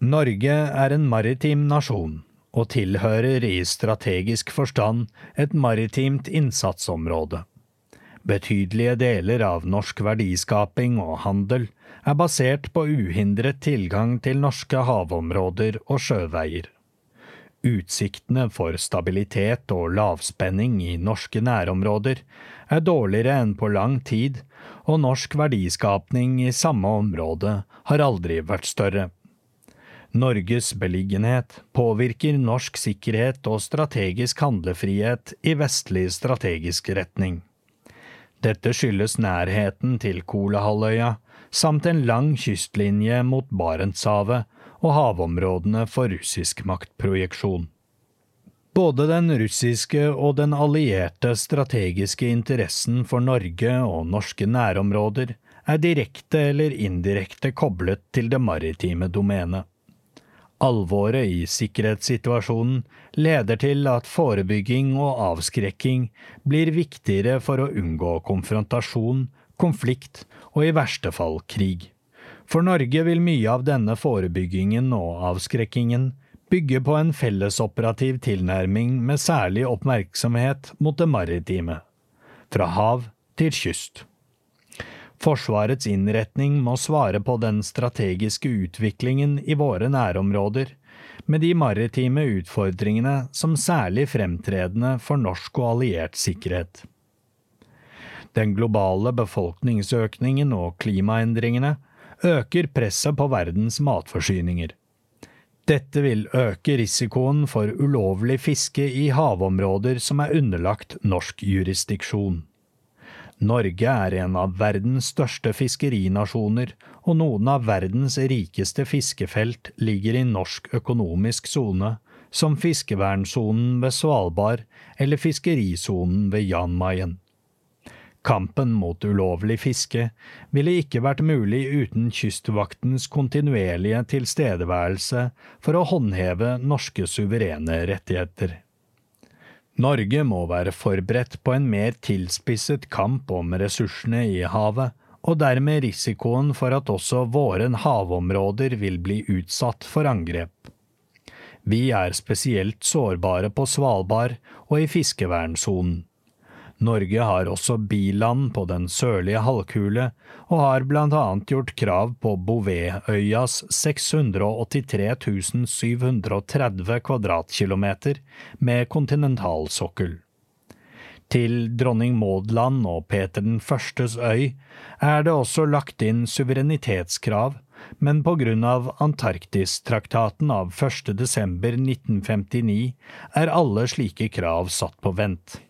[SPEAKER 1] Norge er en maritim nasjon og tilhører i strategisk forstand et maritimt innsatsområde. Betydelige deler av norsk verdiskaping og handel er basert på uhindret tilgang til norske havområder og sjøveier. Utsiktene for stabilitet og lavspenning i norske nærområder er dårligere enn på lang tid, og norsk verdiskapning i samme område har aldri vært større. Norges beliggenhet påvirker norsk sikkerhet og strategisk handlefrihet i vestlig strategisk retning. Dette skyldes nærheten til Kolahalvøya samt en lang kystlinje mot Barentshavet og havområdene for russisk maktprojeksjon. Både den russiske og den allierte strategiske interessen for Norge og norske nærområder er direkte eller indirekte koblet til det maritime domenet. Alvoret i sikkerhetssituasjonen leder til at forebygging og avskrekking blir viktigere for å unngå konfrontasjon, konflikt og i verste fall krig. For Norge vil mye av denne forebyggingen og avskrekkingen bygge på en fellesoperativ tilnærming med særlig oppmerksomhet mot det maritime, fra hav til kyst. Forsvarets innretning må svare på den strategiske utviklingen i våre nærområder, med de maritime utfordringene som særlig fremtredende for norsk og alliert sikkerhet. Den globale befolkningsøkningen og klimaendringene øker presset på verdens matforsyninger. Dette vil øke risikoen for ulovlig fiske i havområder som er underlagt norsk jurisdiksjon. Norge er en av verdens største fiskerinasjoner, og noen av verdens rikeste fiskefelt ligger i norsk økonomisk sone, som fiskevernsonen ved Svalbard eller fiskerisonen ved Jan Mayen. Kampen mot ulovlig fiske ville ikke vært mulig uten Kystvaktens kontinuerlige tilstedeværelse for å håndheve norske suverene rettigheter. Norge må være forberedt på en mer tilspisset kamp om ressursene i havet, og dermed risikoen for at også våre havområder vil bli utsatt for angrep. Vi er spesielt sårbare på Svalbard og i fiskevernsonen. Norge har også biland på den sørlige halvkule, og har blant annet gjort krav på Bouvetøyas 683 730 kvadratkilometer med kontinentalsokkel. Til dronning Maud og Peter den førstes øy er det også lagt inn suverenitetskrav, men på grunn av Antarktistraktaten av 1. desember 1959 er alle slike krav satt på vent.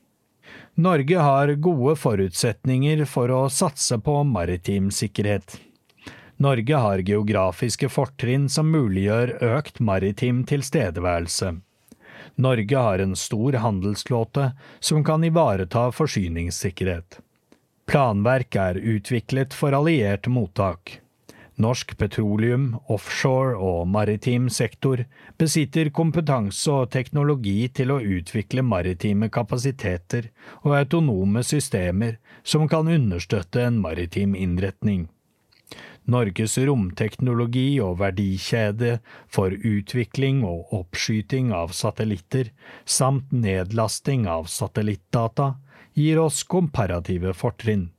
[SPEAKER 1] Norge har gode forutsetninger for å satse på maritim sikkerhet. Norge har geografiske fortrinn som muliggjør økt maritim tilstedeværelse. Norge har en stor handelsflåte som kan ivareta forsyningssikkerhet. Planverk er utviklet for alliert mottak. Norsk petroleum, offshore og maritim sektor besitter kompetanse og teknologi til å utvikle maritime kapasiteter og autonome systemer som kan understøtte en maritim innretning. Norges romteknologi og verdikjede for utvikling og oppskyting av satellitter, samt nedlasting av satellittdata, gir oss komparative fortrinn.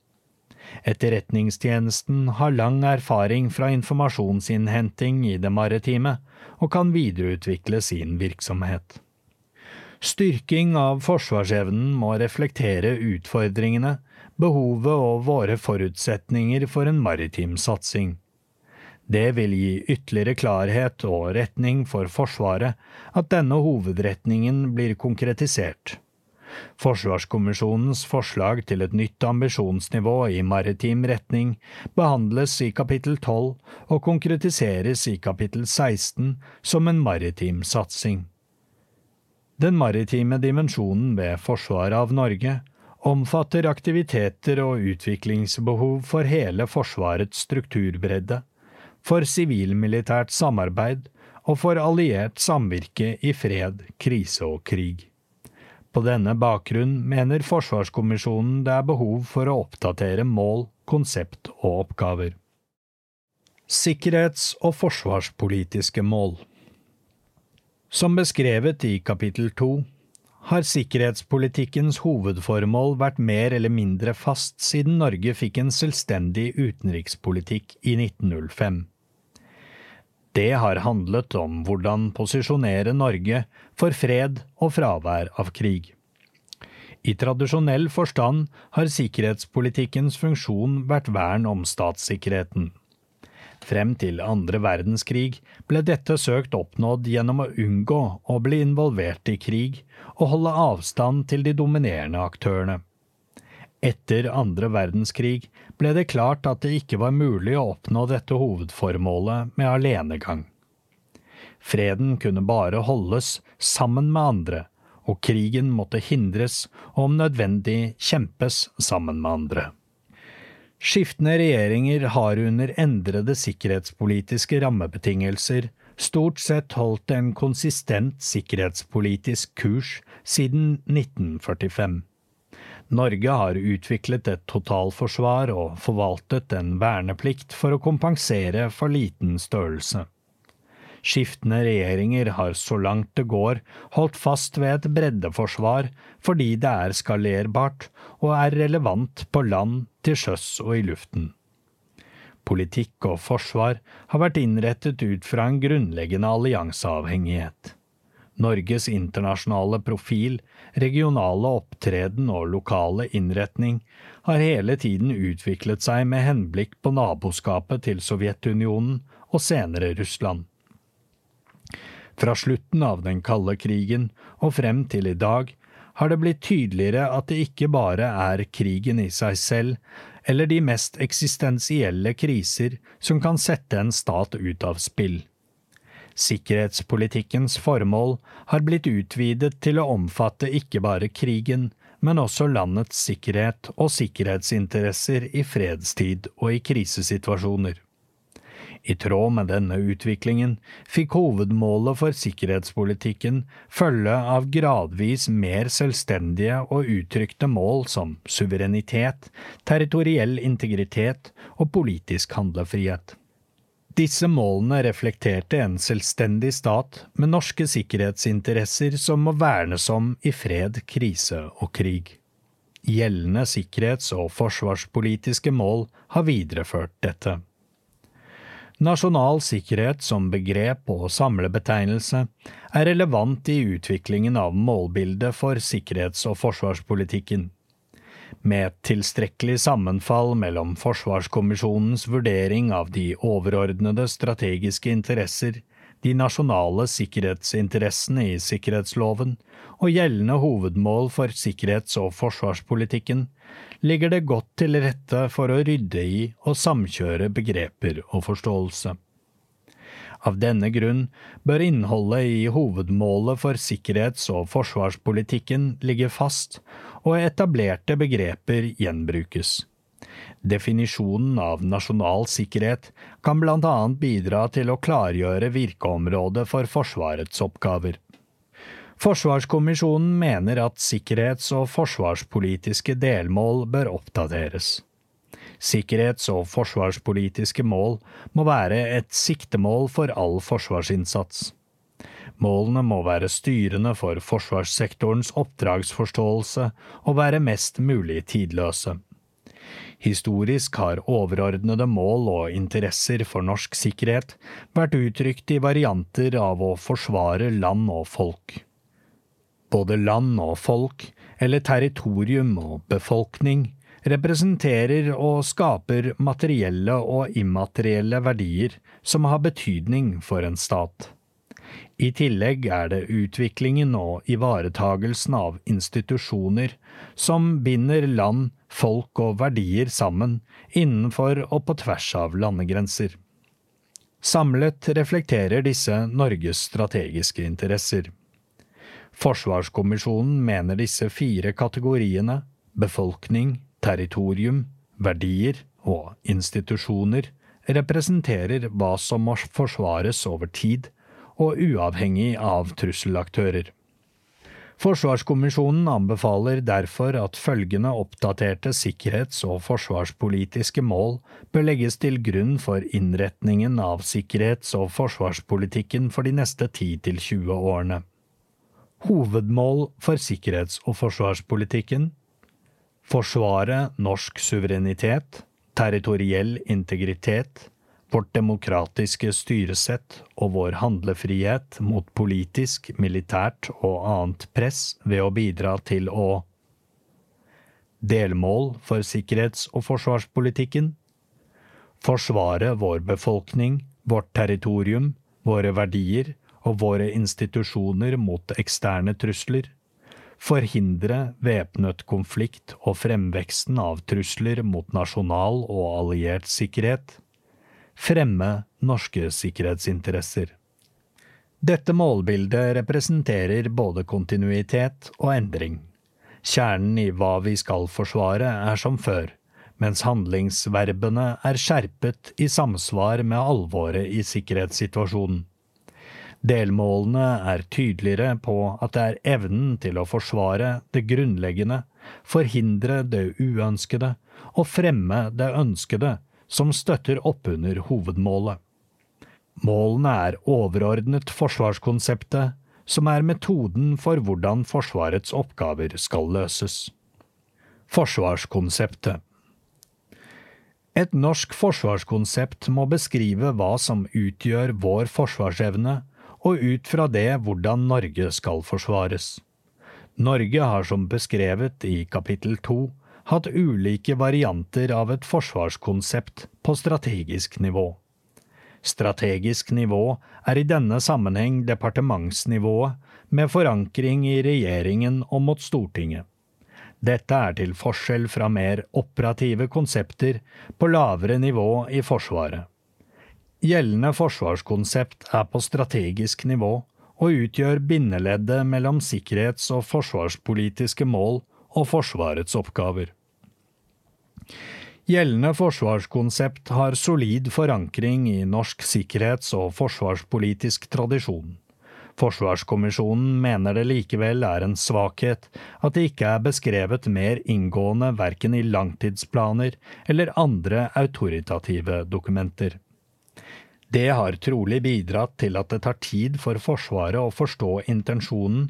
[SPEAKER 1] Etterretningstjenesten har lang erfaring fra informasjonsinnhenting i det maritime, og kan videreutvikle sin virksomhet. Styrking av forsvarsevnen må reflektere utfordringene, behovet og våre forutsetninger for en maritim satsing. Det vil gi ytterligere klarhet og retning for Forsvaret at denne hovedretningen blir konkretisert. Forsvarskommisjonens forslag til et nytt ambisjonsnivå i maritim retning behandles i kapittel 12 og konkretiseres i kapittel 16 som en maritim satsing. Den maritime dimensjonen ved forsvaret av Norge omfatter aktiviteter og utviklingsbehov for hele Forsvarets strukturbredde, for sivilmilitært samarbeid og for alliert samvirke i fred, krise og krig. På denne bakgrunn mener Forsvarskommisjonen det er behov for å oppdatere mål, konsept og oppgaver. Sikkerhets- og forsvarspolitiske mål Som beskrevet i kapittel to har sikkerhetspolitikkens hovedformål vært mer eller mindre fast siden Norge fikk en selvstendig utenrikspolitikk i 1905. Det har handlet om hvordan posisjonere Norge for fred og fravær av krig. I tradisjonell forstand har sikkerhetspolitikkens funksjon vært vern om statssikkerheten. Frem til andre verdenskrig ble dette søkt oppnådd gjennom å unngå å bli involvert i krig og holde avstand til de dominerende aktørene. Etter andre verdenskrig ble det klart at det ikke var mulig å oppnå dette hovedformålet med alenegang. Freden kunne bare holdes sammen med andre, og krigen måtte hindres og om nødvendig kjempes sammen med andre. Skiftende regjeringer har under endrede sikkerhetspolitiske rammebetingelser stort sett holdt en konsistent sikkerhetspolitisk kurs siden 1945. Norge har utviklet et totalforsvar og forvaltet en verneplikt for å kompensere for liten størrelse. Skiftende regjeringer har så langt det går holdt fast ved et breddeforsvar fordi det er skalerbart og er relevant på land, til sjøs og i luften. Politikk og forsvar har vært innrettet ut fra en grunnleggende allianseavhengighet. Norges internasjonale profil, regionale opptreden og lokale innretning har hele tiden utviklet seg med henblikk på naboskapet til Sovjetunionen og senere Russland. Fra slutten av den kalde krigen og frem til i dag har det blitt tydeligere at det ikke bare er krigen i seg selv eller de mest eksistensielle kriser som kan sette en stat ut av spill. Sikkerhetspolitikkens formål har blitt utvidet til å omfatte ikke bare krigen, men også landets sikkerhet og sikkerhetsinteresser i fredstid og i krisesituasjoner. I tråd med denne utviklingen fikk hovedmålet for sikkerhetspolitikken følge av gradvis mer selvstendige og uttrykte mål som suverenitet, territoriell integritet og politisk handlefrihet. Disse målene reflekterte en selvstendig stat med norske sikkerhetsinteresser som må vernes om i fred, krise og krig. Gjeldende sikkerhets- og forsvarspolitiske mål har videreført dette. Nasjonal sikkerhet som begrep og samlebetegnelse er relevant i utviklingen av målbildet for sikkerhets- og forsvarspolitikken med tilstrekkelig sammenfall mellom Forsvarskommisjonens vurdering av de overordnede strategiske interesser, de nasjonale sikkerhetsinteressene i sikkerhetsloven og gjeldende hovedmål for sikkerhets- og forsvarspolitikken, ligger det godt til rette for å rydde i og samkjøre begreper og forståelse. Av denne grunn bør innholdet i hovedmålet for sikkerhets- og forsvarspolitikken ligge fast, og etablerte begreper gjenbrukes. Definisjonen av nasjonal sikkerhet kan annet bidra til å klargjøre virkeområdet for Forsvarets oppgaver. Forsvarskommisjonen mener at sikkerhets- og forsvarspolitiske delmål bør oppdateres. Sikkerhets- og forsvarspolitiske mål må være et siktemål for all forsvarsinnsats. Målene må være styrende for forsvarssektorens oppdragsforståelse og være mest mulig tidløse. Historisk har overordnede mål og interesser for norsk sikkerhet vært uttrykt i varianter av å forsvare land og folk. Både land og folk, eller territorium og befolkning, representerer og skaper materielle og immaterielle verdier som har betydning for en stat. I tillegg er det utviklingen og ivaretagelsen av institusjoner som binder land, folk og verdier sammen innenfor og på tvers av landegrenser. Samlet reflekterer disse Norges strategiske interesser. Forsvarskommisjonen mener disse fire kategoriene befolkning, territorium, verdier og institusjoner representerer hva som må forsvares over tid, og uavhengig av trusselaktører. Forsvarskommisjonen anbefaler derfor at følgende oppdaterte sikkerhets- og forsvarspolitiske mål bør legges til grunn for innretningen av sikkerhets- og forsvarspolitikken for de neste 10–20 årene. Hovedmål for sikkerhets- og forsvarspolitikken Forsvare norsk suverenitet, territoriell integritet, vårt demokratiske styresett og vår handlefrihet mot politisk, militært og annet press ved å bidra til å Delmål for sikkerhets- og forsvarspolitikken Forsvare vår befolkning, vårt territorium, våre verdier og våre institusjoner mot eksterne trusler. Forhindre væpnet konflikt og fremveksten av trusler mot nasjonal og alliert sikkerhet fremme norske sikkerhetsinteresser. Dette målbildet representerer både kontinuitet og endring. Kjernen i hva vi skal forsvare er som før, mens handlingsverbene er skjerpet i samsvar med alvoret i sikkerhetssituasjonen. Delmålene er tydeligere på at det er evnen til å forsvare det grunnleggende, forhindre det uønskede og fremme det ønskede som støtter opp under hovedmålet. Målene er overordnet forsvarskonseptet, som er metoden for hvordan Forsvarets oppgaver skal løses. Forsvarskonseptet Et norsk forsvarskonsept må beskrive hva som utgjør vår forsvarsevne, og ut fra det hvordan Norge skal forsvares. Norge har som beskrevet i kapittel to hatt ulike varianter av et forsvarskonsept på strategisk nivå. Strategisk nivå er i denne sammenheng departementsnivået, med forankring i regjeringen og mot Stortinget. Dette er til forskjell fra mer operative konsepter på lavere nivå i Forsvaret. Gjeldende forsvarskonsept er på strategisk nivå og utgjør bindeleddet mellom sikkerhets- og forsvarspolitiske mål og Forsvarets oppgaver. Gjeldende forsvarskonsept har solid forankring i norsk sikkerhets- og forsvarspolitisk tradisjon. Forsvarskommisjonen mener det likevel er en svakhet at det ikke er beskrevet mer inngående verken i langtidsplaner eller andre autoritative dokumenter. Det har trolig bidratt til at det tar tid for Forsvaret å forstå intensjonen,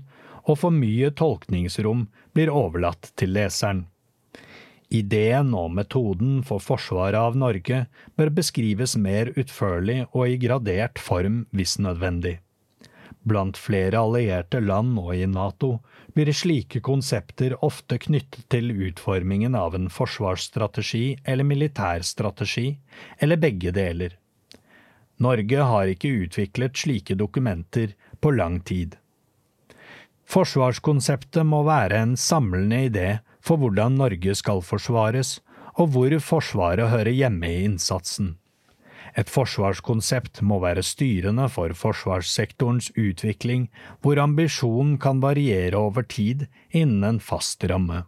[SPEAKER 1] og for mye tolkningsrom blir overlatt til leseren. Ideen og metoden for forsvaret av Norge bør beskrives mer utførlig og i gradert form hvis nødvendig. Blant flere allierte land og i NATO blir slike konsepter ofte knyttet til utformingen av en forsvarsstrategi eller militærstrategi, eller begge deler. Norge har ikke utviklet slike dokumenter på lang tid. Forsvarskonseptet må være en samlende idé for hvordan Norge skal forsvares, og hvor Forsvaret hører hjemme i innsatsen. Et forsvarskonsept må være styrende for forsvarssektorens utvikling, hvor ambisjonen kan variere over tid innen en fast ramme.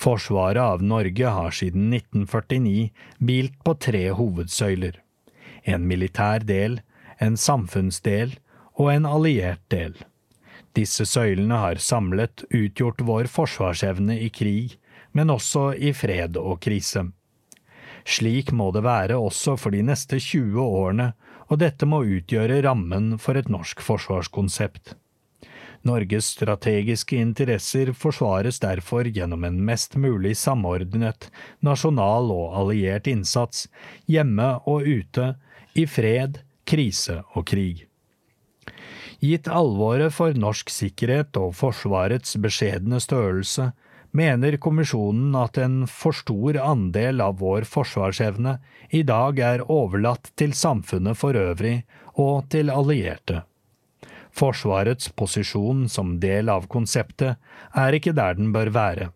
[SPEAKER 1] Forsvaret av Norge har siden 1949 bilt på tre hovedsøyler. En militær del, en samfunnsdel og en alliert del. Disse søylene har samlet utgjort vår forsvarsevne i krig, men også i fred og krise. Slik må det være også for de neste 20 årene, og dette må utgjøre rammen for et norsk forsvarskonsept. Norges strategiske interesser forsvares derfor gjennom en mest mulig samordnet nasjonal og alliert innsats, hjemme og ute, i fred, krise og krig. Gitt alvoret for norsk sikkerhet og Forsvarets beskjedne størrelse, mener kommisjonen at en for stor andel av vår forsvarsevne i dag er overlatt til samfunnet for øvrig og til allierte. Forsvarets posisjon som del av konseptet er ikke der den bør være.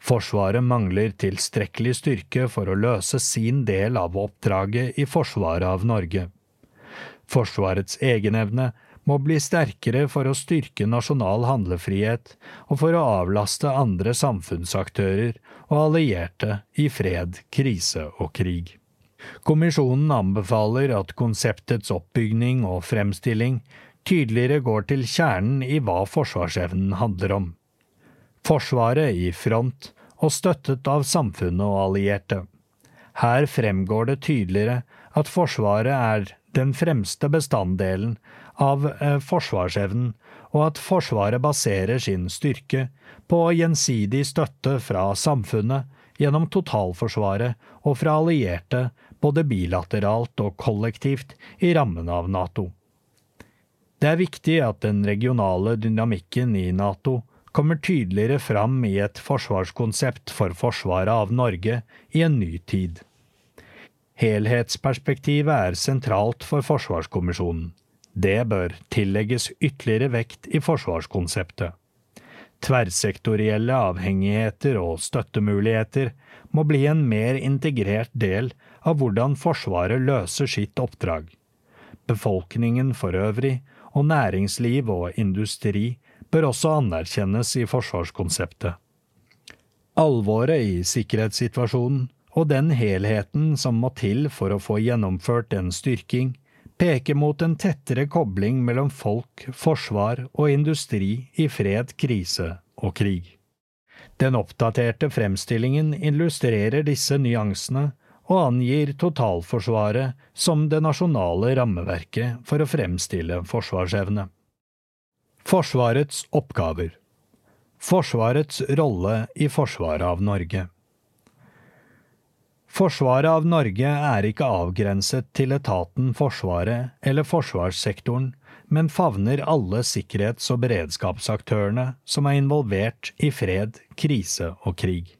[SPEAKER 1] Forsvaret mangler tilstrekkelig styrke for å løse sin del av oppdraget i forsvaret av Norge. Forsvarets egenevne må bli sterkere for å styrke nasjonal handlefrihet og for å avlaste andre samfunnsaktører og allierte i fred, krise og krig. Kommisjonen anbefaler at konseptets oppbygning og fremstilling tydeligere går til kjernen i hva forsvarsevnen handler om. Forsvaret i front og støttet av samfunnet og allierte. Her fremgår det tydeligere at Forsvaret er den fremste bestanddelen av eh, forsvarsevnen, og at Forsvaret baserer sin styrke på gjensidig støtte fra samfunnet gjennom totalforsvaret og fra allierte både bilateralt og kollektivt i rammen av Nato. Det er viktig at den regionale dynamikken i Nato kommer tydeligere fram i et forsvarskonsept for forsvaret av Norge i en ny tid. Helhetsperspektivet er sentralt for Forsvarskommisjonen. Det bør tillegges ytterligere vekt i forsvarskonseptet. Tverrsektorielle avhengigheter og støttemuligheter må bli en mer integrert del av hvordan Forsvaret løser sitt oppdrag. Befolkningen for øvrig, og næringsliv og industri, bør også anerkjennes i forsvarskonseptet. Alvoret i sikkerhetssituasjonen og den helheten som må til for å få gjennomført en styrking, peker mot en tettere kobling mellom folk, forsvar og industri i fred, krise og krig. Den oppdaterte fremstillingen illustrerer disse nyansene og angir totalforsvaret som det nasjonale rammeverket for å fremstille forsvarsevne. Forsvarets oppgaver Forsvarets rolle i forsvaret av Norge Forsvaret av Norge er ikke avgrenset til etaten Forsvaret eller forsvarssektoren, men favner alle sikkerhets- og beredskapsaktørene som er involvert i fred, krise og krig.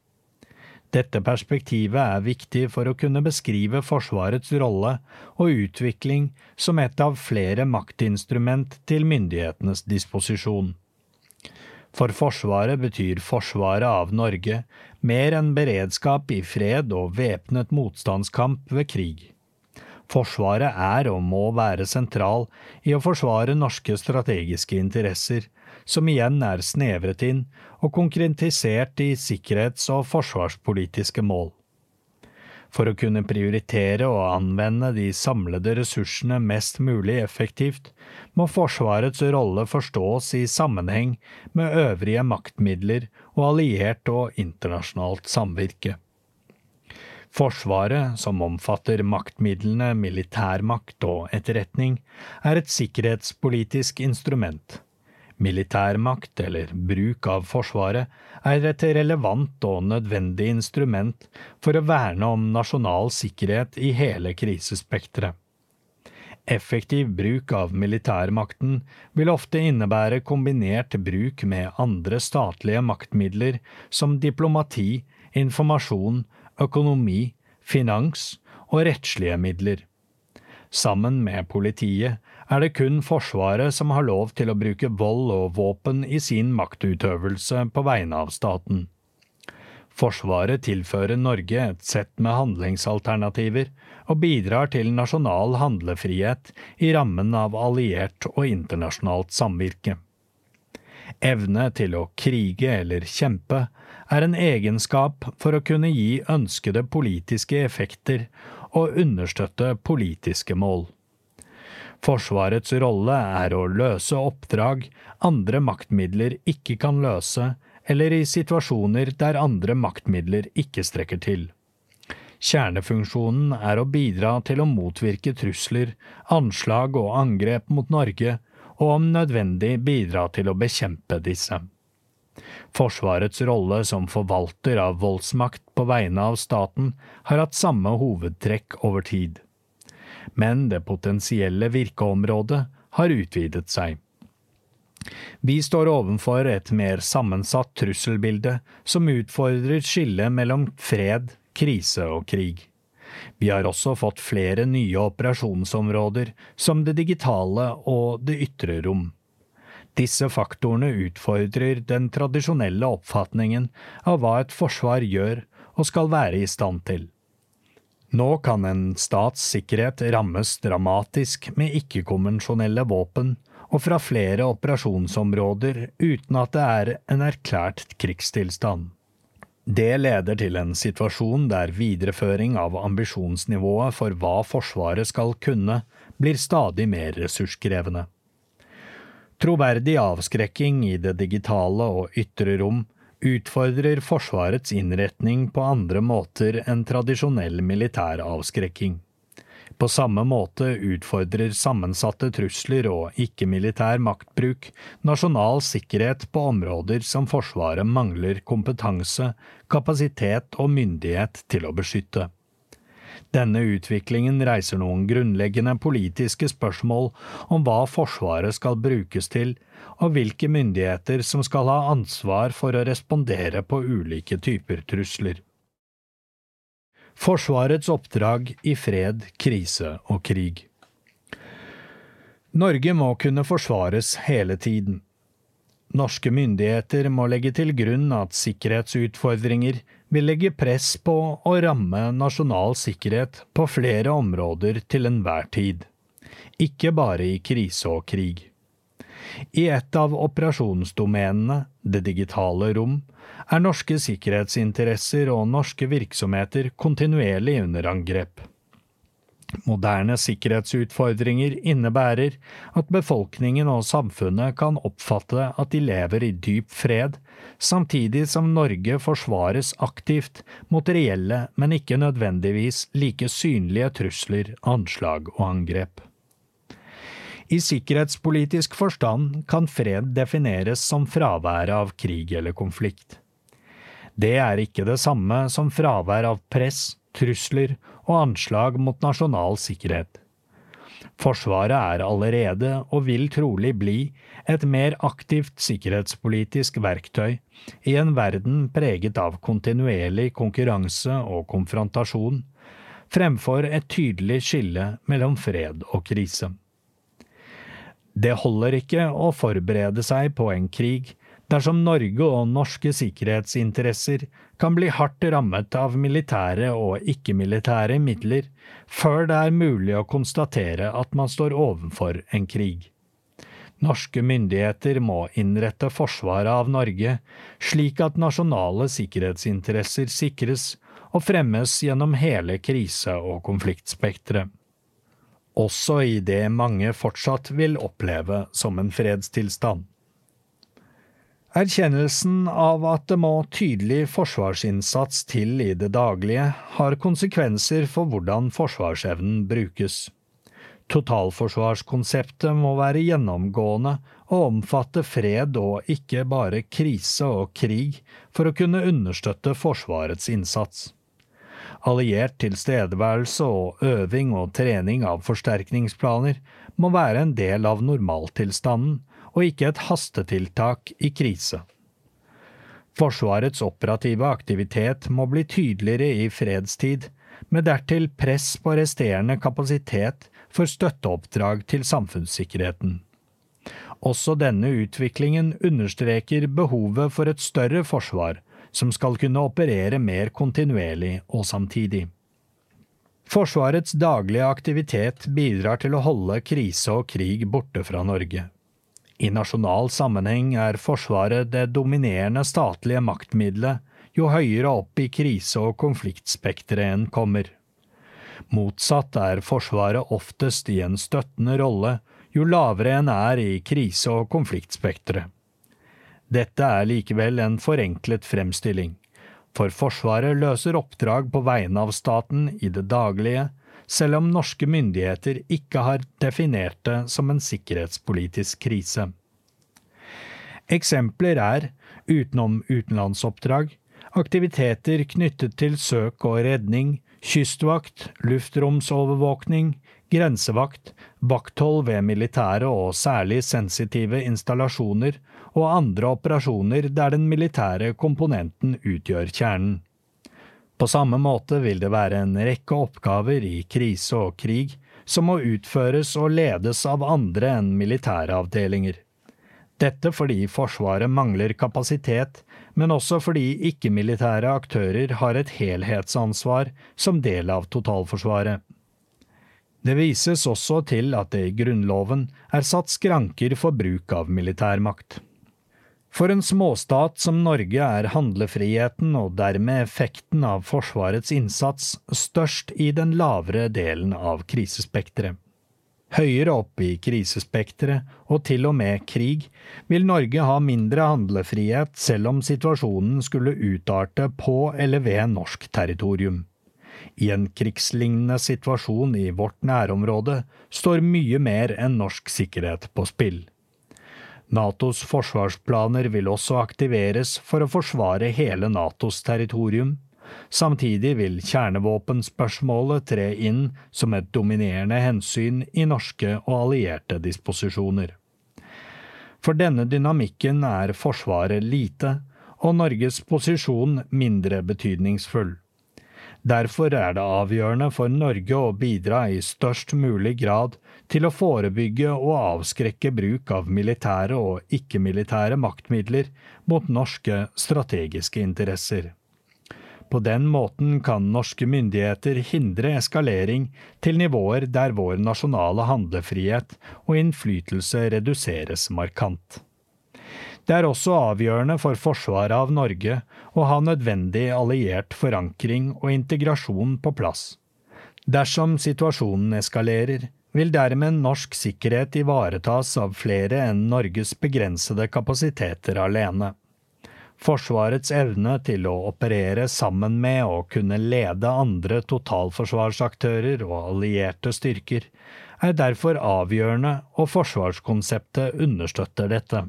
[SPEAKER 1] Dette perspektivet er viktig for å kunne beskrive Forsvarets rolle og utvikling som et av flere maktinstrument til myndighetenes disposisjon. For Forsvaret betyr forsvaret av Norge mer enn beredskap i fred og væpnet motstandskamp ved krig. Forsvaret er og må være sentral i å forsvare norske strategiske interesser, som igjen er snevret inn og konkretisert i sikkerhets- og forsvarspolitiske mål. For å kunne prioritere og anvende de samlede ressursene mest mulig effektivt, må Forsvarets rolle forstås i sammenheng med øvrige maktmidler og alliert og internasjonalt samvirke. Forsvaret, som omfatter maktmidlene militærmakt og etterretning, er et sikkerhetspolitisk instrument. Militærmakt, eller bruk av Forsvaret, er et relevant og nødvendig instrument for å verne om nasjonal sikkerhet i hele krisespekteret. Effektiv bruk av militærmakten vil ofte innebære kombinert bruk med andre statlige maktmidler som diplomati, informasjon, økonomi, finans og rettslige midler. Sammen med politiet er det kun Forsvaret som har lov til å bruke vold og våpen i sin maktutøvelse på vegne av staten. Forsvaret tilfører Norge et sett med handlingsalternativer og bidrar til nasjonal handlefrihet i rammen av alliert og internasjonalt samvirke. Evne til å krige eller kjempe er en egenskap for å kunne gi ønskede politiske effekter og understøtte politiske mål. Forsvarets rolle er å løse oppdrag andre maktmidler ikke kan løse, eller i situasjoner der andre maktmidler ikke strekker til. Kjernefunksjonen er å bidra til å motvirke trusler, anslag og angrep mot Norge, og om nødvendig bidra til å bekjempe disse. Forsvarets rolle som forvalter av voldsmakt på vegne av staten har hatt samme hovedtrekk over tid men det potensielle virkeområdet har utvidet seg. Vi står overfor et mer sammensatt trusselbilde som utfordrer skillet mellom fred, krise og krig. Vi har også fått flere nye operasjonsområder, som det digitale og det ytre rom. Disse faktorene utfordrer den tradisjonelle oppfatningen av hva et forsvar gjør og skal være i stand til. Nå kan en stats sikkerhet rammes dramatisk med ikke-konvensjonelle våpen og fra flere operasjonsområder uten at det er en erklært krigstilstand. Det leder til en situasjon der videreføring av ambisjonsnivået for hva Forsvaret skal kunne, blir stadig mer ressurskrevende. Troverdig avskrekking i det digitale og ytre rom utfordrer Forsvarets innretning på andre måter enn tradisjonell militær avskrekking. På samme måte utfordrer sammensatte trusler og ikke-militær maktbruk nasjonal sikkerhet på områder som Forsvaret mangler kompetanse, kapasitet og myndighet til å beskytte. Denne utviklingen reiser noen grunnleggende politiske spørsmål om hva Forsvaret skal brukes til, og hvilke myndigheter som skal ha ansvar for å respondere på ulike typer trusler. Forsvarets oppdrag i fred, krise og krig Norge må kunne forsvares hele tiden. Norske myndigheter må legge til grunn at sikkerhetsutfordringer vil legge press på å ramme nasjonal sikkerhet på flere områder til enhver tid, ikke bare i krise og krig. I et av operasjonsdomenene, det digitale rom, er norske sikkerhetsinteresser og norske virksomheter kontinuerlig under angrep. Moderne sikkerhetsutfordringer innebærer at befolkningen og samfunnet kan oppfatte at de lever i dyp fred, samtidig som Norge forsvares aktivt mot reelle, men ikke nødvendigvis like synlige trusler, anslag og angrep. I sikkerhetspolitisk forstand kan fred defineres som fraværet av krig eller konflikt. Det er ikke det samme som fravær av press, trusler og anslag mot nasjonal sikkerhet. Forsvaret er allerede, og vil trolig bli, et mer aktivt sikkerhetspolitisk verktøy i en verden preget av kontinuerlig konkurranse og konfrontasjon, fremfor et tydelig skille mellom fred og krise. Det holder ikke å forberede seg på en krig dersom Norge og norske sikkerhetsinteresser kan bli hardt rammet av militære og ikke-militære midler før det er mulig å konstatere at man står overfor en krig. Norske myndigheter må innrette forsvaret av Norge slik at nasjonale sikkerhetsinteresser sikres og fremmes gjennom hele krise- og konfliktspekteret. Også i det mange fortsatt vil oppleve som en fredstilstand. Erkjennelsen av at det må tydelig forsvarsinnsats til i det daglige, har konsekvenser for hvordan forsvarsevnen brukes. Totalforsvarskonseptet må være gjennomgående og omfatte fred og ikke bare krise og krig for å kunne understøtte Forsvarets innsats. Alliert tilstedeværelse og øving og trening av forsterkningsplaner må være en del av normaltilstanden og ikke et hastetiltak i krise. Forsvarets operative aktivitet må bli tydeligere i fredstid, med dertil press på resterende kapasitet for støtteoppdrag til samfunnssikkerheten. Også denne utviklingen understreker behovet for et større forsvar, som skal kunne operere mer kontinuerlig og samtidig. Forsvarets daglige aktivitet bidrar til å holde krise og krig borte fra Norge. I nasjonal sammenheng er Forsvaret det dominerende statlige maktmiddelet jo høyere opp i krise- og konfliktspekteret en kommer. Motsatt er Forsvaret oftest i en støttende rolle jo lavere en er i krise- og konfliktspekteret. Dette er likevel en forenklet fremstilling, for Forsvaret løser oppdrag på vegne av staten i det daglige, selv om norske myndigheter ikke har definert det som en sikkerhetspolitisk krise. Eksempler er, utenom utenlandsoppdrag, aktiviteter knyttet til søk og redning, kystvakt, luftromsovervåkning, grensevakt, vakthold ved militære og særlig sensitive installasjoner og andre operasjoner der den militære komponenten utgjør kjernen. På samme måte vil det være en rekke oppgaver i krise og krig som må utføres og ledes av andre enn militære avdelinger. Dette fordi Forsvaret mangler kapasitet, men også fordi ikke-militære aktører har et helhetsansvar som del av totalforsvaret. Det vises også til at det i Grunnloven er satt skranker for bruk av militærmakt. For en småstat som Norge er handlefriheten og dermed effekten av Forsvarets innsats størst i den lavere delen av krisespekteret. Høyere opp i krisespekteret, og til og med krig, vil Norge ha mindre handlefrihet selv om situasjonen skulle utarte på eller ved norsk territorium. I en krigslignende situasjon i vårt nærområde står mye mer enn norsk sikkerhet på spill. Natos forsvarsplaner vil også aktiveres for å forsvare hele Natos territorium. Samtidig vil kjernevåpenspørsmålet tre inn som et dominerende hensyn i norske og allierte disposisjoner. For denne dynamikken er Forsvaret lite, og Norges posisjon mindre betydningsfull. Derfor er det avgjørende for Norge å bidra i størst mulig grad til å forebygge og avskrekke bruk av militære og ikke-militære maktmidler mot norske strategiske interesser. På den måten kan norske myndigheter hindre eskalering til nivåer der vår nasjonale handlefrihet og innflytelse reduseres markant. Det er også avgjørende for forsvaret av Norge å ha nødvendig alliert forankring og integrasjon på plass. Dersom situasjonen eskalerer, vil dermed norsk sikkerhet ivaretas av flere enn Norges begrensede kapasiteter alene. Forsvarets evne til å operere sammen med og kunne lede andre totalforsvarsaktører og allierte styrker er derfor avgjørende, og forsvarskonseptet understøtter dette.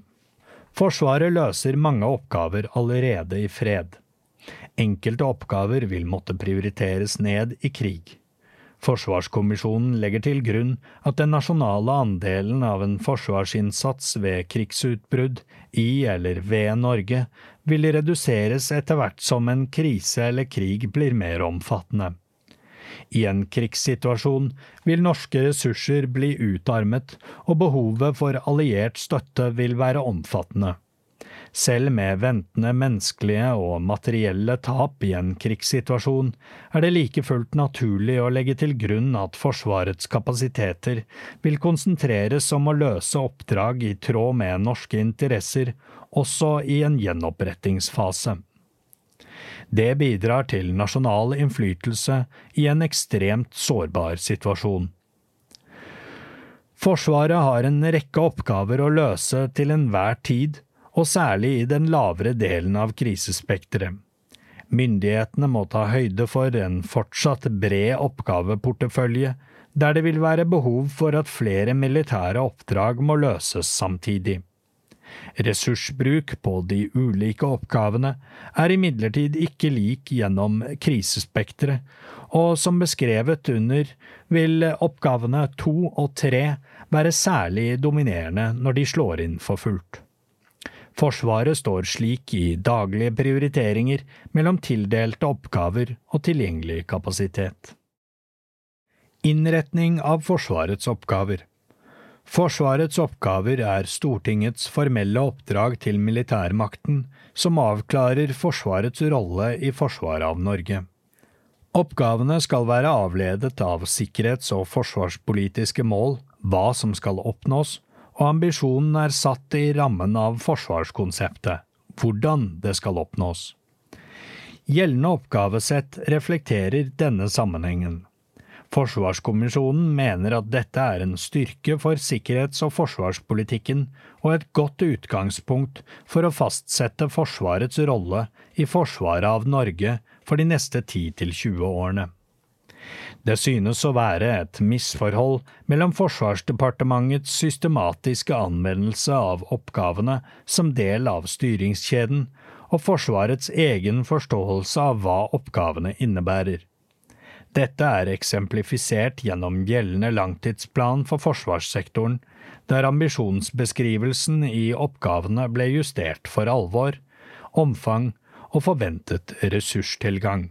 [SPEAKER 1] Forsvaret løser mange oppgaver allerede i fred. Enkelte oppgaver vil måtte prioriteres ned i krig. Forsvarskommisjonen legger til grunn at den nasjonale andelen av en forsvarsinnsats ved krigsutbrudd i eller ved Norge vil reduseres etter hvert som en krise eller krig blir mer omfattende. I en krigssituasjon vil norske ressurser bli utarmet, og behovet for alliert støtte vil være omfattende. Selv med ventende menneskelige og materielle tap i en krigssituasjon, er det like fullt naturlig å legge til grunn at Forsvarets kapasiteter vil konsentreres om å løse oppdrag i tråd med norske interesser, også i en gjenopprettingsfase. Det bidrar til nasjonal innflytelse i en ekstremt sårbar situasjon. Forsvaret har en rekke oppgaver å løse til enhver tid, og særlig i den lavere delen av krisespekteret. Myndighetene må ta høyde for en fortsatt bred oppgaveportefølje, der det vil være behov for at flere militære oppdrag må løses samtidig. Ressursbruk på de ulike oppgavene er imidlertid ikke lik gjennom krisespekteret, og som beskrevet under vil oppgavene to og tre være særlig dominerende når de slår inn for fullt. Forsvaret står slik i daglige prioriteringer mellom tildelte oppgaver og tilgjengelig kapasitet. Innretning av Forsvarets oppgaver Forsvarets oppgaver er Stortingets formelle oppdrag til militærmakten, som avklarer Forsvarets rolle i forsvaret av Norge. Oppgavene skal være avledet av sikkerhets- og forsvarspolitiske mål, hva som skal oppnås, og ambisjonen er satt i rammen av forsvarskonseptet, hvordan det skal oppnås. Gjeldende oppgavesett reflekterer denne sammenhengen. Forsvarskommisjonen mener at dette er en styrke for sikkerhets- og forsvarspolitikken og et godt utgangspunkt for å fastsette Forsvarets rolle i forsvaret av Norge for de neste 10–20 årene. Det synes å være et misforhold mellom Forsvarsdepartementets systematiske anvendelse av oppgavene som del av styringskjeden, og Forsvarets egen forståelse av hva oppgavene innebærer. Dette er eksemplifisert gjennom gjeldende langtidsplan for forsvarssektoren, der ambisjonsbeskrivelsen i oppgavene ble justert for alvor, omfang og forventet ressurstilgang,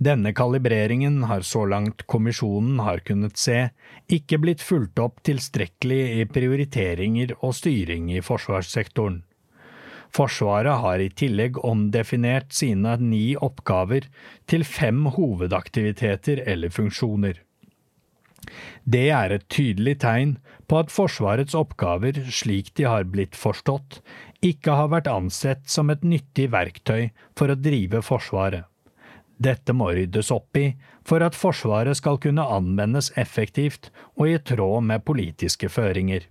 [SPEAKER 1] Denne kalibreringen har så langt kommisjonen har kunnet se, ikke blitt fulgt opp tilstrekkelig i prioriteringer og styring i forsvarssektoren. Forsvaret har i tillegg omdefinert sine ni oppgaver til fem hovedaktiviteter eller funksjoner. Det er et tydelig tegn på at Forsvarets oppgaver, slik de har blitt forstått, ikke har vært ansett som et nyttig verktøy for å drive Forsvaret. Dette må ryddes opp i for at Forsvaret skal kunne anvendes effektivt og i tråd med politiske føringer.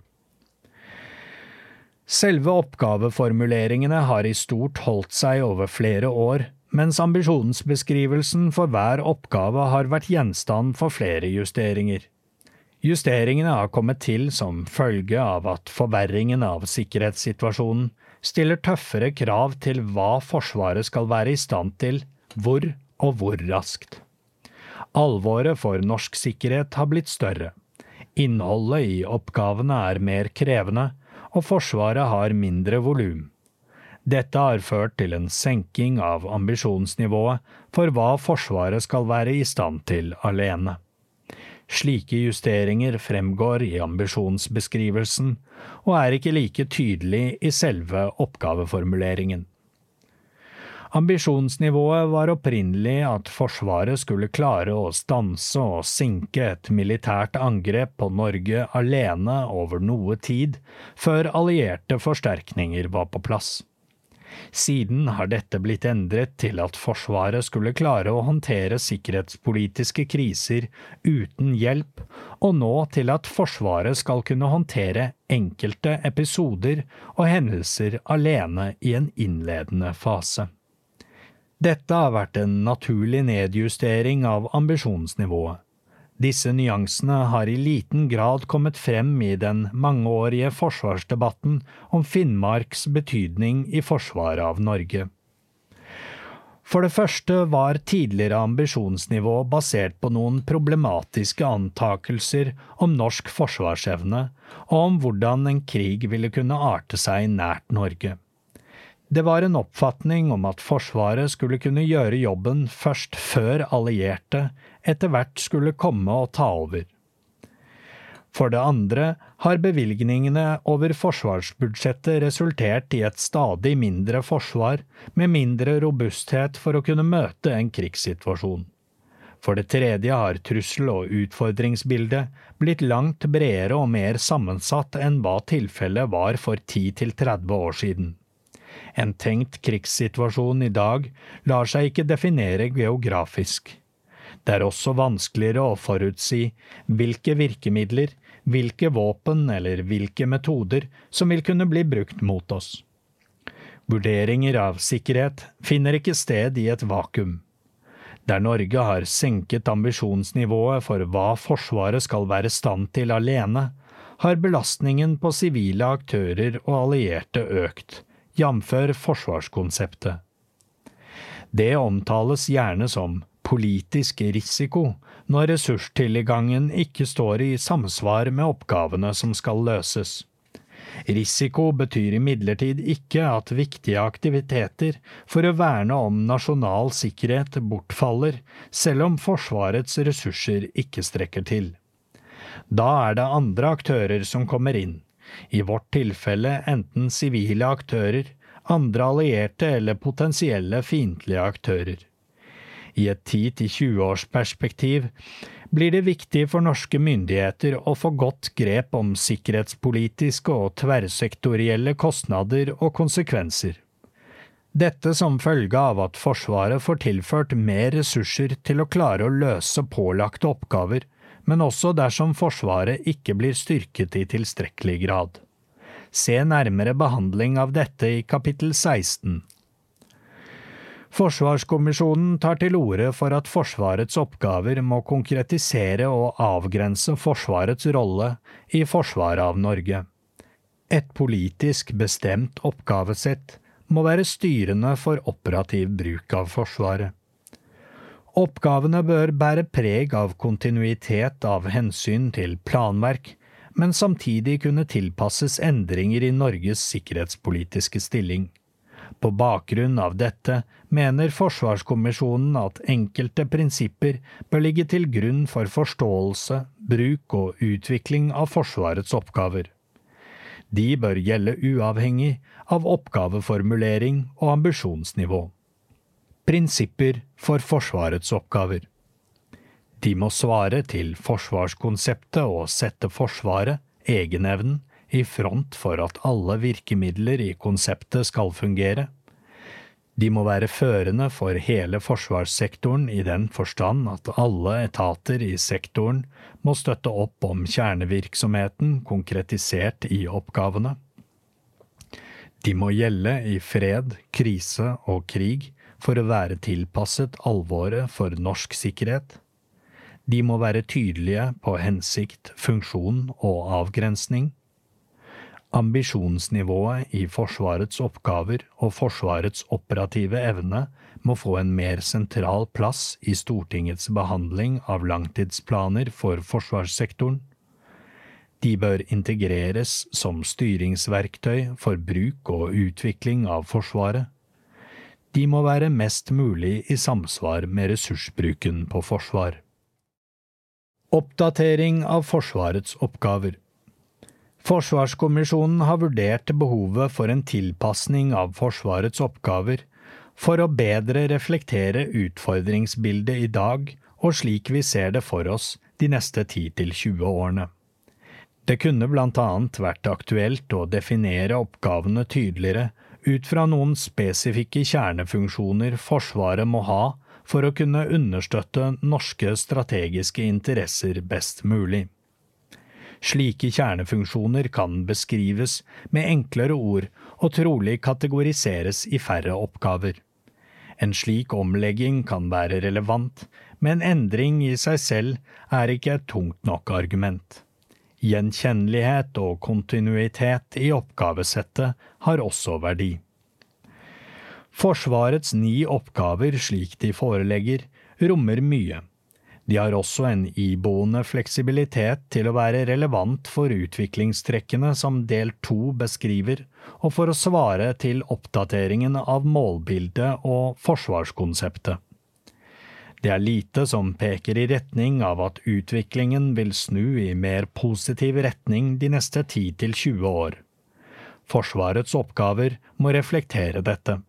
[SPEAKER 1] Selve oppgaveformuleringene har i stort holdt seg over flere år, mens ambisjonsbeskrivelsen for hver oppgave har vært gjenstand for flere justeringer. Justeringene har kommet til som følge av at forverringen av sikkerhetssituasjonen stiller tøffere krav til hva Forsvaret skal være i stand til, hvor og hvor raskt. Alvoret for norsk sikkerhet har blitt større. Innholdet i oppgavene er mer krevende, og Forsvaret har mindre volum. Dette har ført til en senking av ambisjonsnivået for hva Forsvaret skal være i stand til alene. Slike justeringer fremgår i ambisjonsbeskrivelsen, og er ikke like tydelig i selve oppgaveformuleringen. Ambisjonsnivået var opprinnelig at Forsvaret skulle klare å stanse og sinke et militært angrep på Norge alene over noe tid, før allierte forsterkninger var på plass. Siden har dette blitt endret til at Forsvaret skulle klare å håndtere sikkerhetspolitiske kriser uten hjelp, og nå til at Forsvaret skal kunne håndtere enkelte episoder og hendelser alene i en innledende fase. Dette har vært en naturlig nedjustering av ambisjonsnivået. Disse nyansene har i liten grad kommet frem i den mangeårige forsvarsdebatten om Finnmarks betydning i forsvaret av Norge. For det første var tidligere ambisjonsnivå basert på noen problematiske antakelser om norsk forsvarsevne, og om hvordan en krig ville kunne arte seg nært Norge. Det var en oppfatning om at Forsvaret skulle kunne gjøre jobben først før allierte etter hvert skulle komme og ta over. For det andre har bevilgningene over forsvarsbudsjettet resultert i et stadig mindre forsvar med mindre robusthet for å kunne møte en krigssituasjon. For det tredje har trussel- og utfordringsbildet blitt langt bredere og mer sammensatt enn hva tilfellet var for 10–30 år siden. En tenkt krigssituasjon i dag lar seg ikke definere geografisk. Det er også vanskeligere å forutsi hvilke virkemidler, hvilke våpen eller hvilke metoder som vil kunne bli brukt mot oss. Vurderinger av sikkerhet finner ikke sted i et vakuum. Der Norge har senket ambisjonsnivået for hva Forsvaret skal være stand til alene, har belastningen på sivile aktører og allierte økt, jf. forsvarskonseptet. Det omtales gjerne som politisk risiko når ressurstilgangen ikke står i samsvar med oppgavene som skal løses. Risiko betyr imidlertid ikke at viktige aktiviteter for å verne om nasjonal sikkerhet bortfaller, selv om Forsvarets ressurser ikke strekker til. Da er det andre aktører som kommer inn, i vårt tilfelle enten sivile aktører, andre allierte eller potensielle fiendtlige aktører. I et 10–20-årsperspektiv blir det viktig for norske myndigheter å få godt grep om sikkerhetspolitiske og tverrsektorielle kostnader og konsekvenser. Dette som følge av at Forsvaret får tilført mer ressurser til å klare å løse pålagte oppgaver, men også dersom Forsvaret ikke blir styrket i tilstrekkelig grad. Se nærmere behandling av dette i kapittel 16. Forsvarskommisjonen tar til orde for at Forsvarets oppgaver må konkretisere og avgrense Forsvarets rolle i forsvaret av Norge. Et politisk bestemt oppgavesett må være styrende for operativ bruk av Forsvaret. Oppgavene bør bære preg av kontinuitet av hensyn til planverk, men samtidig kunne tilpasses endringer i Norges sikkerhetspolitiske stilling. På bakgrunn av dette mener Forsvarskommisjonen at enkelte prinsipper bør ligge til grunn for forståelse, bruk og utvikling av Forsvarets oppgaver. De bør gjelde uavhengig av oppgaveformulering og ambisjonsnivå. Prinsipper for Forsvarets oppgaver De må svare til forsvarskonseptet og sette Forsvaret, egenevnen, i front for at alle virkemidler i konseptet skal fungere. De må være førende for hele forsvarssektoren i den forstand at alle etater i sektoren må støtte opp om kjernevirksomheten konkretisert i oppgavene. De må gjelde i fred, krise og krig for å være tilpasset alvoret for norsk sikkerhet. De må være tydelige på hensikt, funksjon og avgrensning. Ambisjonsnivået i Forsvarets oppgaver og Forsvarets operative evne må få en mer sentral plass i Stortingets behandling av langtidsplaner for forsvarssektoren. De bør integreres som styringsverktøy for bruk og utvikling av Forsvaret. De må være mest mulig i samsvar med ressursbruken på forsvar. Oppdatering av Forsvarets oppgaver Forsvarskommisjonen har vurdert behovet for en tilpasning av Forsvarets oppgaver for å bedre reflektere utfordringsbildet i dag og slik vi ser det for oss de neste 10–20 årene. Det kunne blant annet vært aktuelt å definere oppgavene tydeligere ut fra noen spesifikke kjernefunksjoner Forsvaret må ha for å kunne understøtte norske strategiske interesser best mulig. Slike kjernefunksjoner kan beskrives med enklere ord og trolig kategoriseres i færre oppgaver. En slik omlegging kan være relevant, men endring i seg selv er ikke et tungt nok argument. Gjenkjennelighet og kontinuitet i oppgavesettet har også verdi. Forsvarets ni oppgaver slik de forelegger, rommer mye. De har også en iboende fleksibilitet til å være relevant for utviklingstrekkene som del to beskriver, og for å svare til oppdateringen av målbildet og forsvarskonseptet. Det er lite som peker i retning av at utviklingen vil snu i mer positiv retning de neste 10–20 år. Forsvarets oppgaver må reflektere dette.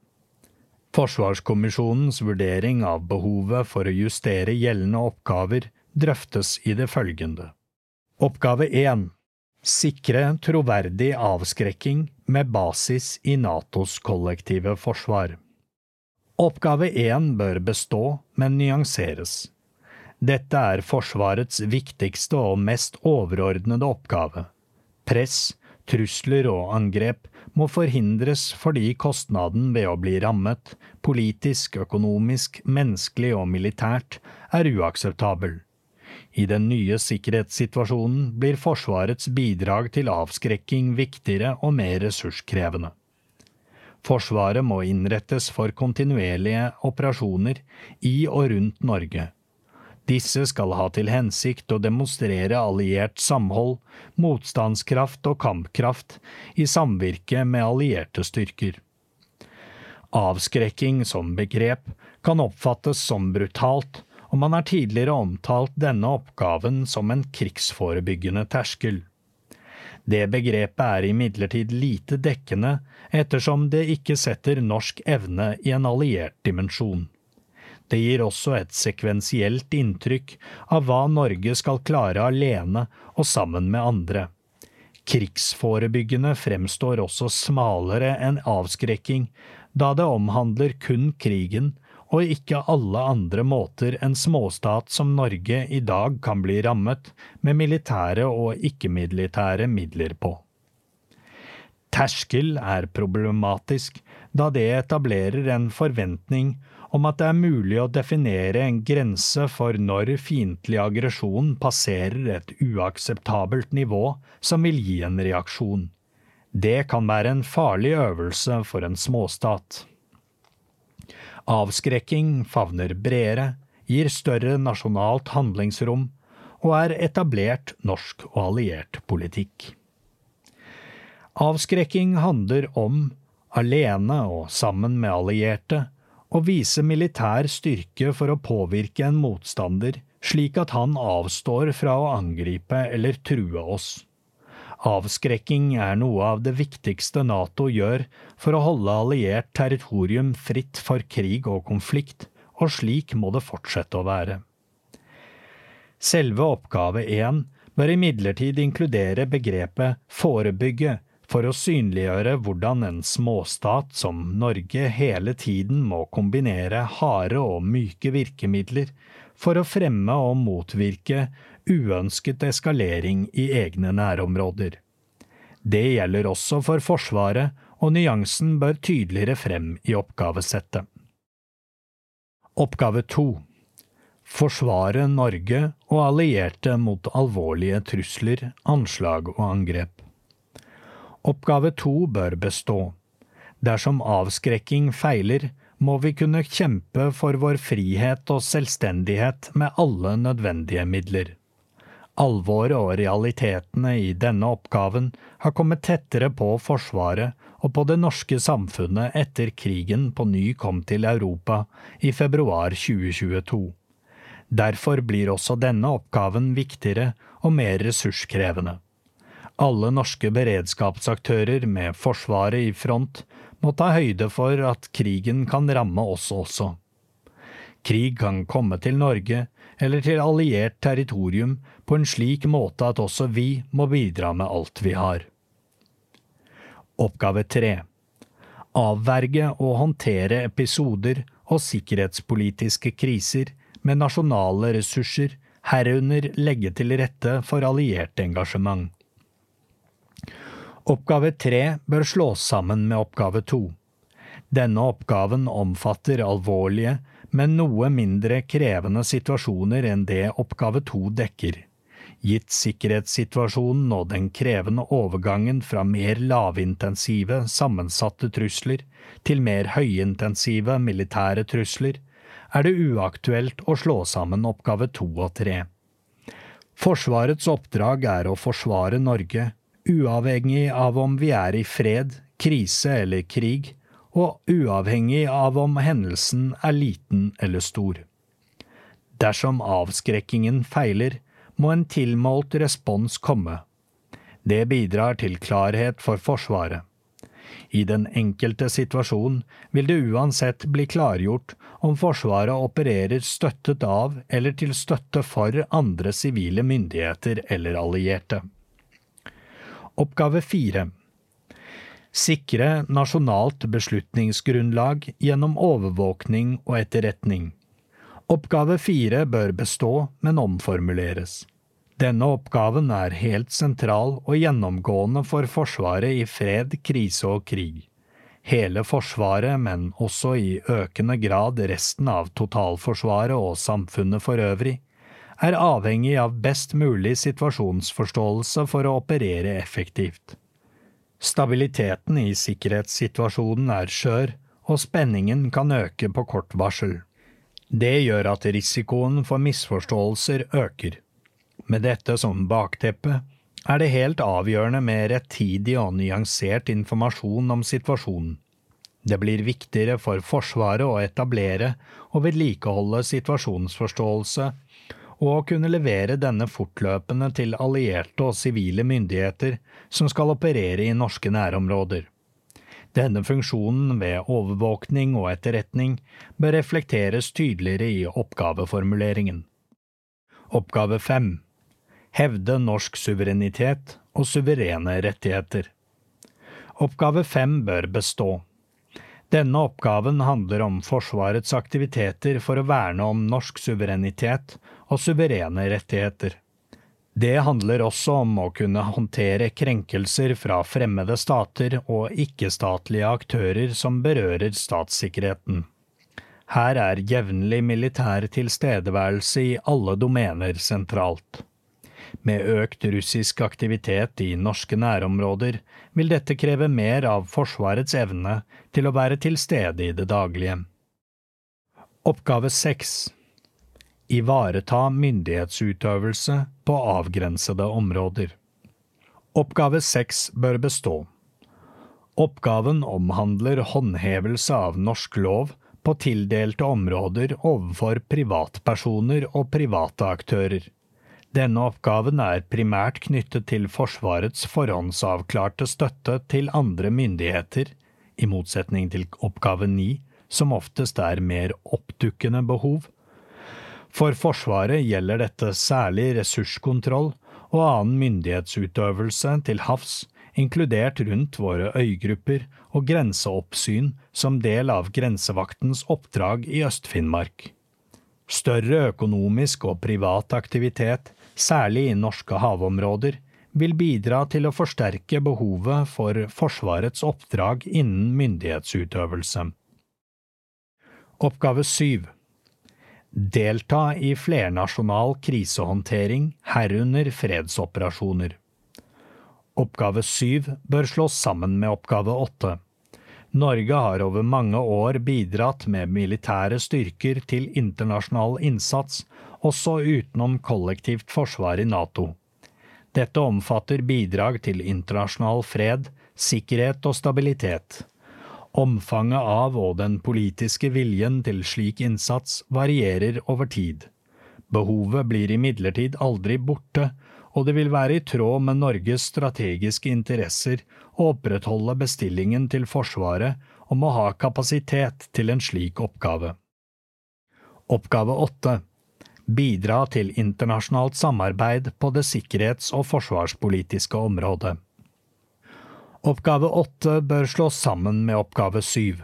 [SPEAKER 1] Forsvarskommisjonens vurdering av behovet for å justere gjeldende oppgaver drøftes i det følgende. Oppgave 1. Sikre troverdig avskrekking med basis i Natos kollektive forsvar. Oppgave 1 bør bestå, men nyanseres. Dette er Forsvarets viktigste og mest overordnede oppgave. Press, trusler og angrep må forhindres fordi kostnaden ved å bli rammet, politisk, økonomisk, menneskelig og militært, er uakseptabel. I den nye sikkerhetssituasjonen blir Forsvarets bidrag til avskrekking viktigere og mer ressurskrevende. Forsvaret må innrettes for kontinuerlige operasjoner i og rundt Norge disse skal ha til hensikt å demonstrere alliert samhold, motstandskraft og kampkraft i samvirke med allierte styrker. Avskrekking som begrep kan oppfattes som brutalt, og man har tidligere omtalt denne oppgaven som en krigsforebyggende terskel. Det begrepet er imidlertid lite dekkende, ettersom det ikke setter norsk evne i en alliert dimensjon. Det gir også et sekvensielt inntrykk av hva Norge skal klare alene og sammen med andre. Krigsforebyggende fremstår også smalere enn avskrekking, da det omhandler kun krigen og ikke alle andre måter en småstat som Norge i dag kan bli rammet med militære og ikke-militære midler på. Terskel er problematisk, da det etablerer en forventning om at det er mulig å definere en grense for når fiendtlig aggresjon passerer et uakseptabelt nivå som vil gi en reaksjon. Det kan være en farlig øvelse for en småstat. Avskrekking favner bredere, gir større nasjonalt handlingsrom og er etablert norsk og alliert politikk. Avskrekking handler om alene og sammen med allierte, å vise militær styrke for å påvirke en motstander slik at han avstår fra å angripe eller true oss. Avskrekking er noe av det viktigste Nato gjør for å holde alliert territorium fritt for krig og konflikt, og slik må det fortsette å være. Selve oppgave én bør imidlertid inkludere begrepet forebygge for å synliggjøre hvordan en småstat som Norge hele tiden må kombinere harde og myke virkemidler for å fremme og motvirke uønsket eskalering i egne nærområder. Det gjelder også for Forsvaret, og nyansen bør tydeligere frem i oppgavesettet. Oppgave to Forsvare Norge og allierte mot alvorlige trusler, anslag og angrep. Oppgave to bør bestå. Dersom avskrekking feiler, må vi kunne kjempe for vår frihet og selvstendighet med alle nødvendige midler. Alvoret og realitetene i denne oppgaven har kommet tettere på Forsvaret og på det norske samfunnet etter krigen på ny kom til Europa i februar 2022. Derfor blir også denne oppgaven viktigere og mer ressurskrevende. Alle norske beredskapsaktører med Forsvaret i front må ta høyde for at krigen kan ramme oss også. Krig kan komme til Norge eller til alliert territorium på en slik måte at også vi må bidra med alt vi har. Oppgave tre Avverge og håndtere episoder og sikkerhetspolitiske kriser med nasjonale ressurser, herunder legge til rette for alliert engasjement. Oppgave tre bør slås sammen med oppgave to. Denne oppgaven omfatter alvorlige, men noe mindre krevende situasjoner enn det oppgave to dekker. Gitt sikkerhetssituasjonen og den krevende overgangen fra mer lavintensive, sammensatte trusler til mer høyintensive militære trusler, er det uaktuelt å slå sammen oppgave to og tre. Forsvarets oppdrag er å forsvare Norge, uavhengig av om vi er i fred, krise eller krig, og uavhengig av om hendelsen er liten eller stor. Dersom avskrekkingen feiler, må en tilmålt respons komme. Det bidrar til klarhet for Forsvaret. I den enkelte situasjon vil det uansett bli klargjort om Forsvaret opererer støttet av eller til støtte for andre sivile myndigheter eller allierte. Oppgave fire Sikre nasjonalt beslutningsgrunnlag gjennom overvåkning og etterretning. Oppgave fire bør bestå, men omformuleres. Denne oppgaven er helt sentral og gjennomgående for Forsvaret i fred, krise og krig. Hele Forsvaret, men også i økende grad resten av totalforsvaret og samfunnet for øvrig, er avhengig av best mulig situasjonsforståelse for å operere effektivt. Stabiliteten i sikkerhetssituasjonen er skjør, og spenningen kan øke på kort varsel. Det gjør at risikoen for misforståelser øker. Med dette som bakteppe er det helt avgjørende med rettidig og nyansert informasjon om situasjonen. Det blir viktigere for Forsvaret å etablere og vedlikeholde situasjonsforståelse og å kunne levere denne fortløpende til allierte og sivile myndigheter som skal operere i norske nærområder. Denne funksjonen ved overvåkning og etterretning bør reflekteres tydeligere i oppgaveformuleringen. Oppgave fem Hevde norsk suverenitet og suverene rettigheter. Oppgave fem bør bestå. Denne oppgaven handler om Forsvarets aktiviteter for å verne om norsk suverenitet og suverene rettigheter. Det handler også om å kunne håndtere krenkelser fra fremmede stater og ikke-statlige aktører som berører statssikkerheten. Her er jevnlig militær tilstedeværelse i alle domener sentralt. Med økt russisk aktivitet i norske nærområder vil dette kreve mer av Forsvarets evne til å være til stede i det daglige. Oppgave seks Ivareta myndighetsutøvelse på avgrensede områder. Oppgave seks bør bestå. Oppgaven omhandler håndhevelse av norsk lov på tildelte områder overfor privatpersoner og private aktører. Denne oppgaven er primært knyttet til Forsvarets forhåndsavklarte støtte til andre myndigheter, i motsetning til oppgave 9, som oftest er mer oppdukkende behov. For Forsvaret gjelder dette særlig ressurskontroll og annen myndighetsutøvelse til havs, inkludert rundt våre øygrupper og grenseoppsyn som del av grensevaktens oppdrag i Øst-Finnmark. Større økonomisk og privat aktivitet, særlig i norske havområder, vil bidra til å forsterke behovet for Forsvarets oppdrag innen myndighetsutøvelse. Oppgave syv Delta i flernasjonal krisehåndtering, herunder fredsoperasjoner. Oppgave syv bør slås sammen med oppgave åtte. Norge har over mange år bidratt med militære styrker til internasjonal innsats, også utenom kollektivt forsvar i NATO. Dette omfatter bidrag til internasjonal fred, sikkerhet og stabilitet. Omfanget av og den politiske viljen til slik innsats varierer over tid. Behovet blir imidlertid aldri borte, og det vil være i tråd med Norges strategiske interesser å opprettholde bestillingen til Forsvaret om å ha kapasitet til en slik oppgave. Oppgave åtte Bidra til internasjonalt samarbeid på det sikkerhets- og forsvarspolitiske området. Oppgave åtte bør slås sammen med oppgave syv.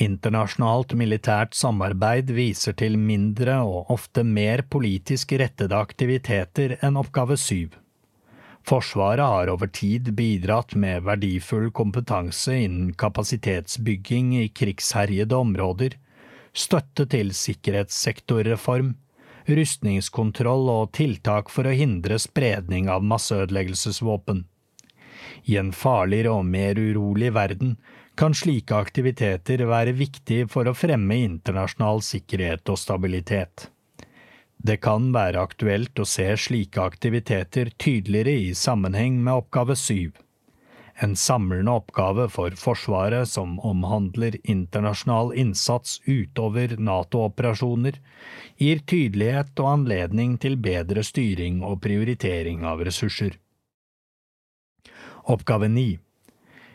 [SPEAKER 1] Internasjonalt militært samarbeid viser til mindre og ofte mer politisk rettede aktiviteter enn oppgave syv. Forsvaret har over tid bidratt med verdifull kompetanse innen kapasitetsbygging i krigsherjede områder, støtte til sikkerhetssektorreform, rustningskontroll og tiltak for å hindre spredning av masseødeleggelsesvåpen. I en farligere og mer urolig verden kan slike aktiviteter være viktig for å fremme internasjonal sikkerhet og stabilitet. Det kan være aktuelt å se slike aktiviteter tydeligere i sammenheng med oppgave syv. En samlende oppgave for Forsvaret som omhandler internasjonal innsats utover NATO-operasjoner, gir tydelighet og anledning til bedre styring og prioritering av ressurser. Oppgave 9.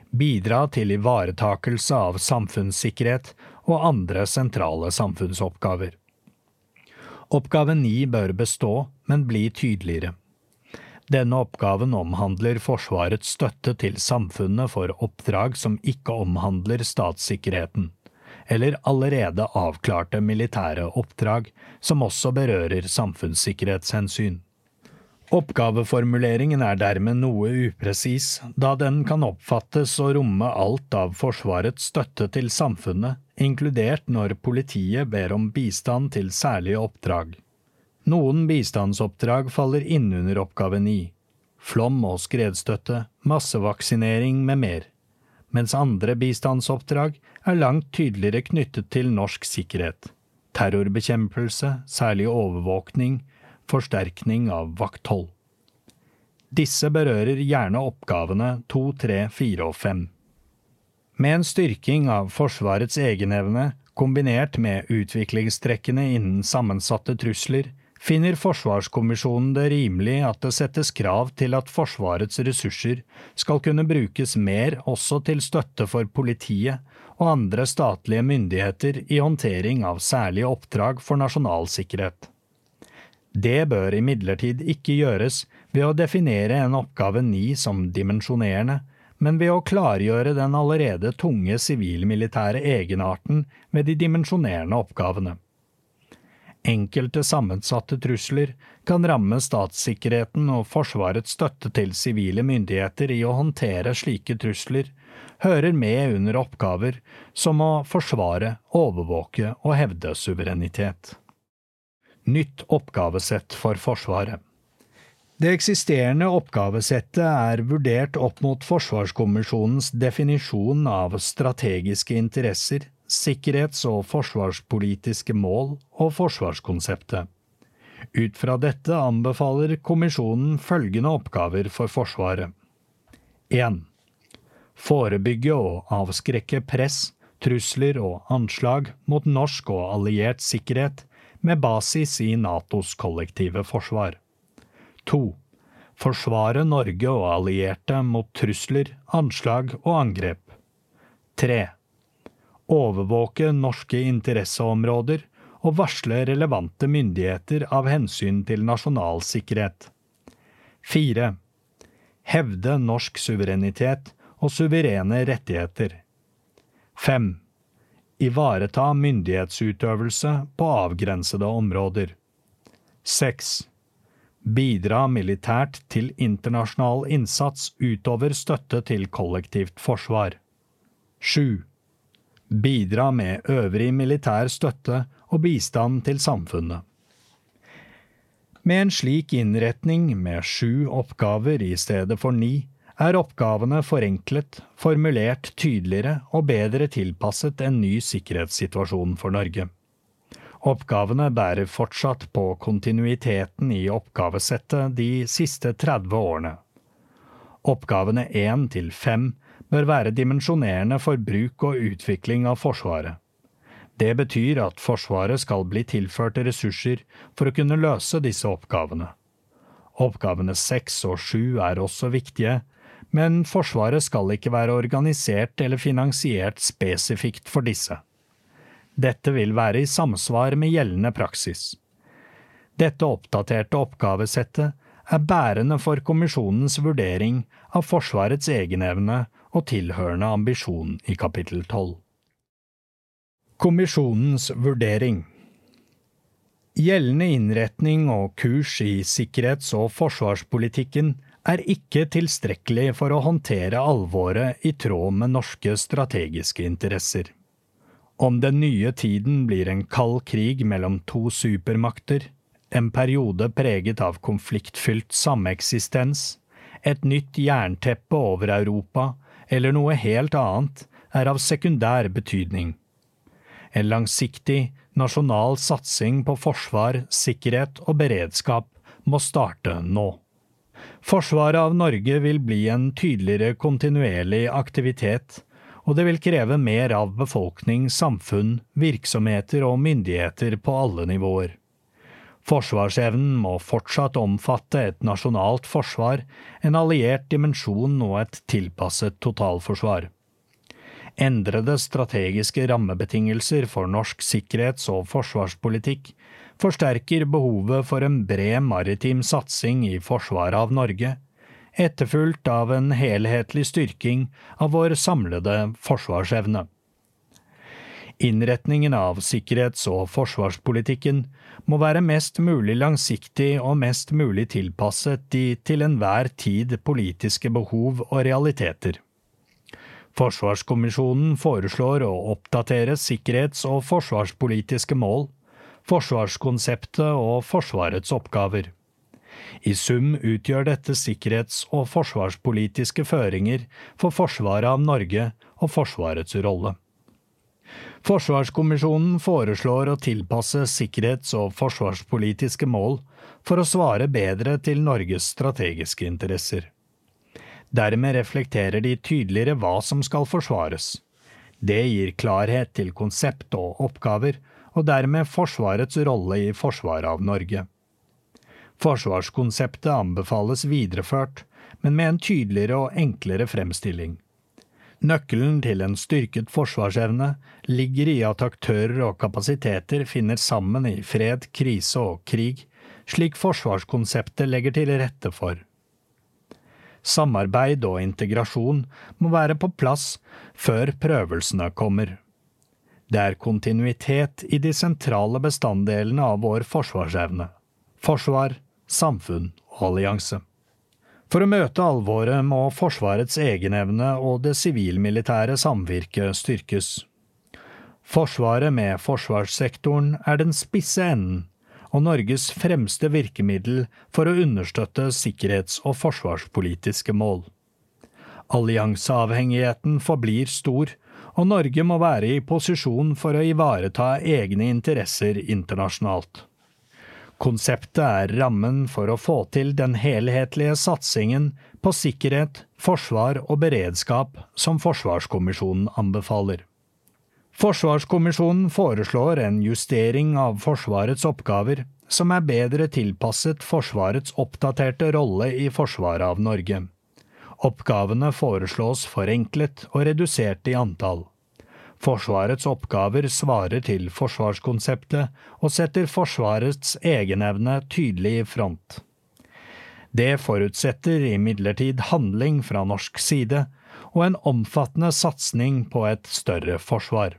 [SPEAKER 1] bidra til ivaretakelse av samfunnssikkerhet og andre sentrale samfunnsoppgaver. Oppgave 9 bør bestå, men bli tydeligere. Denne oppgaven omhandler Forsvarets støtte til samfunnet for oppdrag som ikke omhandler statssikkerheten, eller allerede avklarte militære oppdrag som også berører samfunnssikkerhetshensyn. Oppgaveformuleringen er dermed noe upresis, da den kan oppfattes å romme alt av Forsvarets støtte til samfunnet, inkludert når politiet ber om bistand til særlige oppdrag. Noen bistandsoppdrag faller innunder oppgave 9. Flom- og skredstøtte, massevaksinering med mer. Mens andre bistandsoppdrag er langt tydeligere knyttet til norsk sikkerhet. Terrorbekjempelse, særlig overvåkning, forsterkning av vakthold. Disse berører gjerne oppgavene to, tre, fire og fem. Med en styrking av Forsvarets egenevne, kombinert med utviklingstrekkene innen sammensatte trusler, finner Forsvarskommisjonen det rimelig at det settes krav til at Forsvarets ressurser skal kunne brukes mer også til støtte for politiet og andre statlige myndigheter i håndtering av særlige oppdrag for nasjonal sikkerhet. Det bør imidlertid ikke gjøres ved å definere en oppgave ni som dimensjonerende, men ved å klargjøre den allerede tunge sivilmilitære egenarten ved de dimensjonerende oppgavene. Enkelte sammensatte trusler kan ramme statssikkerheten og Forsvarets støtte til sivile myndigheter i å håndtere slike trusler, hører med under oppgaver som å forsvare, overvåke og hevde suverenitet. Nytt oppgavesett for Forsvaret. Det eksisterende oppgavesettet er vurdert opp mot Forsvarskommisjonens definisjon av strategiske interesser, sikkerhets- og forsvarspolitiske mål og forsvarskonseptet. Ut fra dette anbefaler kommisjonen følgende oppgaver for Forsvaret. 1. Forebygge og avskrekke press, trusler og anslag mot norsk og alliert sikkerhet med basis i Natos kollektive forsvar. 2. Forsvare Norge og allierte mot trusler, anslag og angrep. 3. Overvåke norske interesseområder og varsle relevante myndigheter av hensyn til nasjonal sikkerhet. 4. Hevde norsk suverenitet og suverene rettigheter. 5. Ivareta myndighetsutøvelse på avgrensede områder. 6. Bidra militært til internasjonal innsats utover støtte til kollektivt forsvar. 7. Bidra med øvrig militær støtte og bistand til samfunnet. Med en slik innretning, med sju oppgaver i stedet for ni, er oppgavene forenklet, formulert tydeligere og bedre tilpasset en ny sikkerhetssituasjon for Norge. Oppgavene bærer fortsatt på kontinuiteten i oppgavesettet de siste 30 årene. Oppgavene én til fem bør være dimensjonerende for bruk og utvikling av Forsvaret. Det betyr at Forsvaret skal bli tilført ressurser for å kunne løse disse oppgavene. Oppgavene 6 og 7 er også viktige, men Forsvaret skal ikke være organisert eller finansiert spesifikt for disse. Dette vil være i samsvar med gjeldende praksis. Dette oppdaterte oppgavesettet er bærende for kommisjonens vurdering av Forsvarets egenevne og tilhørende ambisjon i kapittel 12. Kommisjonens vurdering Gjeldende innretning og kurs i sikkerhets- og forsvarspolitikken er ikke tilstrekkelig for å håndtere alvoret i tråd med norske strategiske interesser. Om den nye tiden blir en kald krig mellom to supermakter, en periode preget av konfliktfylt sameksistens, et nytt jernteppe over Europa eller noe helt annet, er av sekundær betydning. En langsiktig, nasjonal satsing på forsvar, sikkerhet og beredskap må starte nå. Forsvaret av Norge vil bli en tydeligere kontinuerlig aktivitet, og det vil kreve mer av befolkning, samfunn, virksomheter og myndigheter på alle nivåer. Forsvarsevnen må fortsatt omfatte et nasjonalt forsvar, en alliert dimensjon og et tilpasset totalforsvar. Endrede strategiske rammebetingelser for norsk sikkerhets- og forsvarspolitikk forsterker behovet for en bred maritim satsing i forsvaret av Norge, etterfulgt av en helhetlig styrking av vår samlede forsvarsevne. Innretningen av sikkerhets- og forsvarspolitikken må være mest mulig langsiktig og mest mulig tilpasset de til enhver tid politiske behov og realiteter. Forsvarskommisjonen foreslår å oppdatere sikkerhets- og forsvarspolitiske mål, forsvarskonseptet og Forsvarets oppgaver. I sum utgjør dette sikkerhets- og forsvarspolitiske føringer for forsvaret av Norge og Forsvarets rolle. Forsvarskommisjonen foreslår å tilpasse sikkerhets- og forsvarspolitiske mål for å svare bedre til Norges strategiske interesser. Dermed reflekterer de tydeligere hva som skal forsvares. Det gir klarhet til konsept og oppgaver, og dermed Forsvarets rolle i forsvaret av Norge. Forsvarskonseptet anbefales videreført, men med en tydeligere og enklere fremstilling. Nøkkelen til en styrket forsvarsevne ligger i at aktører og kapasiteter finner sammen i fred, krise og krig, slik forsvarskonseptet legger til rette for. Samarbeid og integrasjon må være på plass før prøvelsene kommer. Det er kontinuitet i de sentrale bestanddelene av vår forsvarsevne – forsvar, samfunn og allianse. For å møte alvoret må Forsvarets egenevne og det sivilmilitære samvirket styrkes. Forsvaret med forsvarssektoren er den spisse enden og Norges fremste virkemiddel for å understøtte sikkerhets- og forsvarspolitiske mål. Allianseavhengigheten forblir stor, og Norge må være i posisjon for å ivareta egne interesser internasjonalt. Konseptet er rammen for å få til den helhetlige satsingen på sikkerhet, forsvar og beredskap som Forsvarskommisjonen anbefaler. Forsvarskommisjonen foreslår en justering av Forsvarets oppgaver som er bedre tilpasset Forsvarets oppdaterte rolle i forsvaret av Norge. Oppgavene foreslås forenklet og redusert i antall. Forsvarets oppgaver svarer til forsvarskonseptet og setter Forsvarets egenevne tydelig i front. Det forutsetter imidlertid handling fra norsk side og en omfattende satsing på et større forsvar.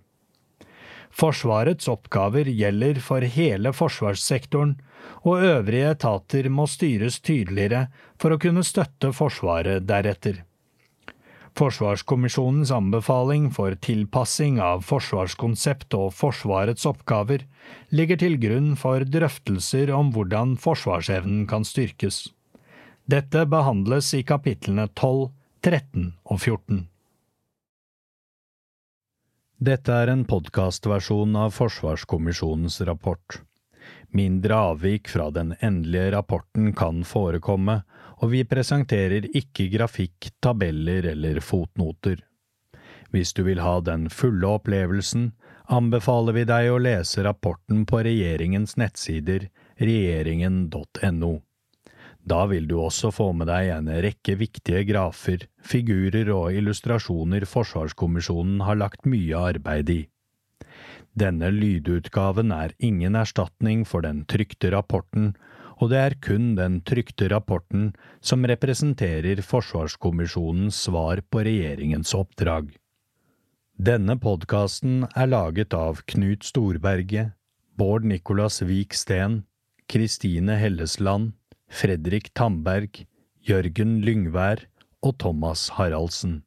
[SPEAKER 1] Forsvarets oppgaver gjelder for hele forsvarssektoren, og øvrige etater må styres tydeligere for å kunne støtte Forsvaret deretter. Forsvarskommisjonens anbefaling for tilpassing av forsvarskonsept og Forsvarets oppgaver ligger til grunn for drøftelser om hvordan forsvarsevnen kan styrkes. Dette behandles i kapitlene 12, 13 og 14. Dette er en podkastversjon av Forsvarskommisjonens rapport. Mindre avvik fra den endelige rapporten kan forekomme, og vi presenterer ikke grafikk, tabeller eller fotnoter. Hvis du vil ha den fulle opplevelsen, anbefaler vi deg å lese rapporten på regjeringens nettsider regjeringen.no. Da vil du også få med deg en rekke viktige grafer, figurer og illustrasjoner Forsvarskommisjonen har lagt mye arbeid i. Denne lydutgaven er ingen erstatning for den trykte rapporten, og det er kun den trykte rapporten som representerer Forsvarskommisjonens svar på regjeringens oppdrag. Denne podkasten er laget av Knut Storberget, Bård Nicolas Vik Steen, Kristine Hellesland, Fredrik Tamberg, Jørgen Lyngvær og Thomas Haraldsen.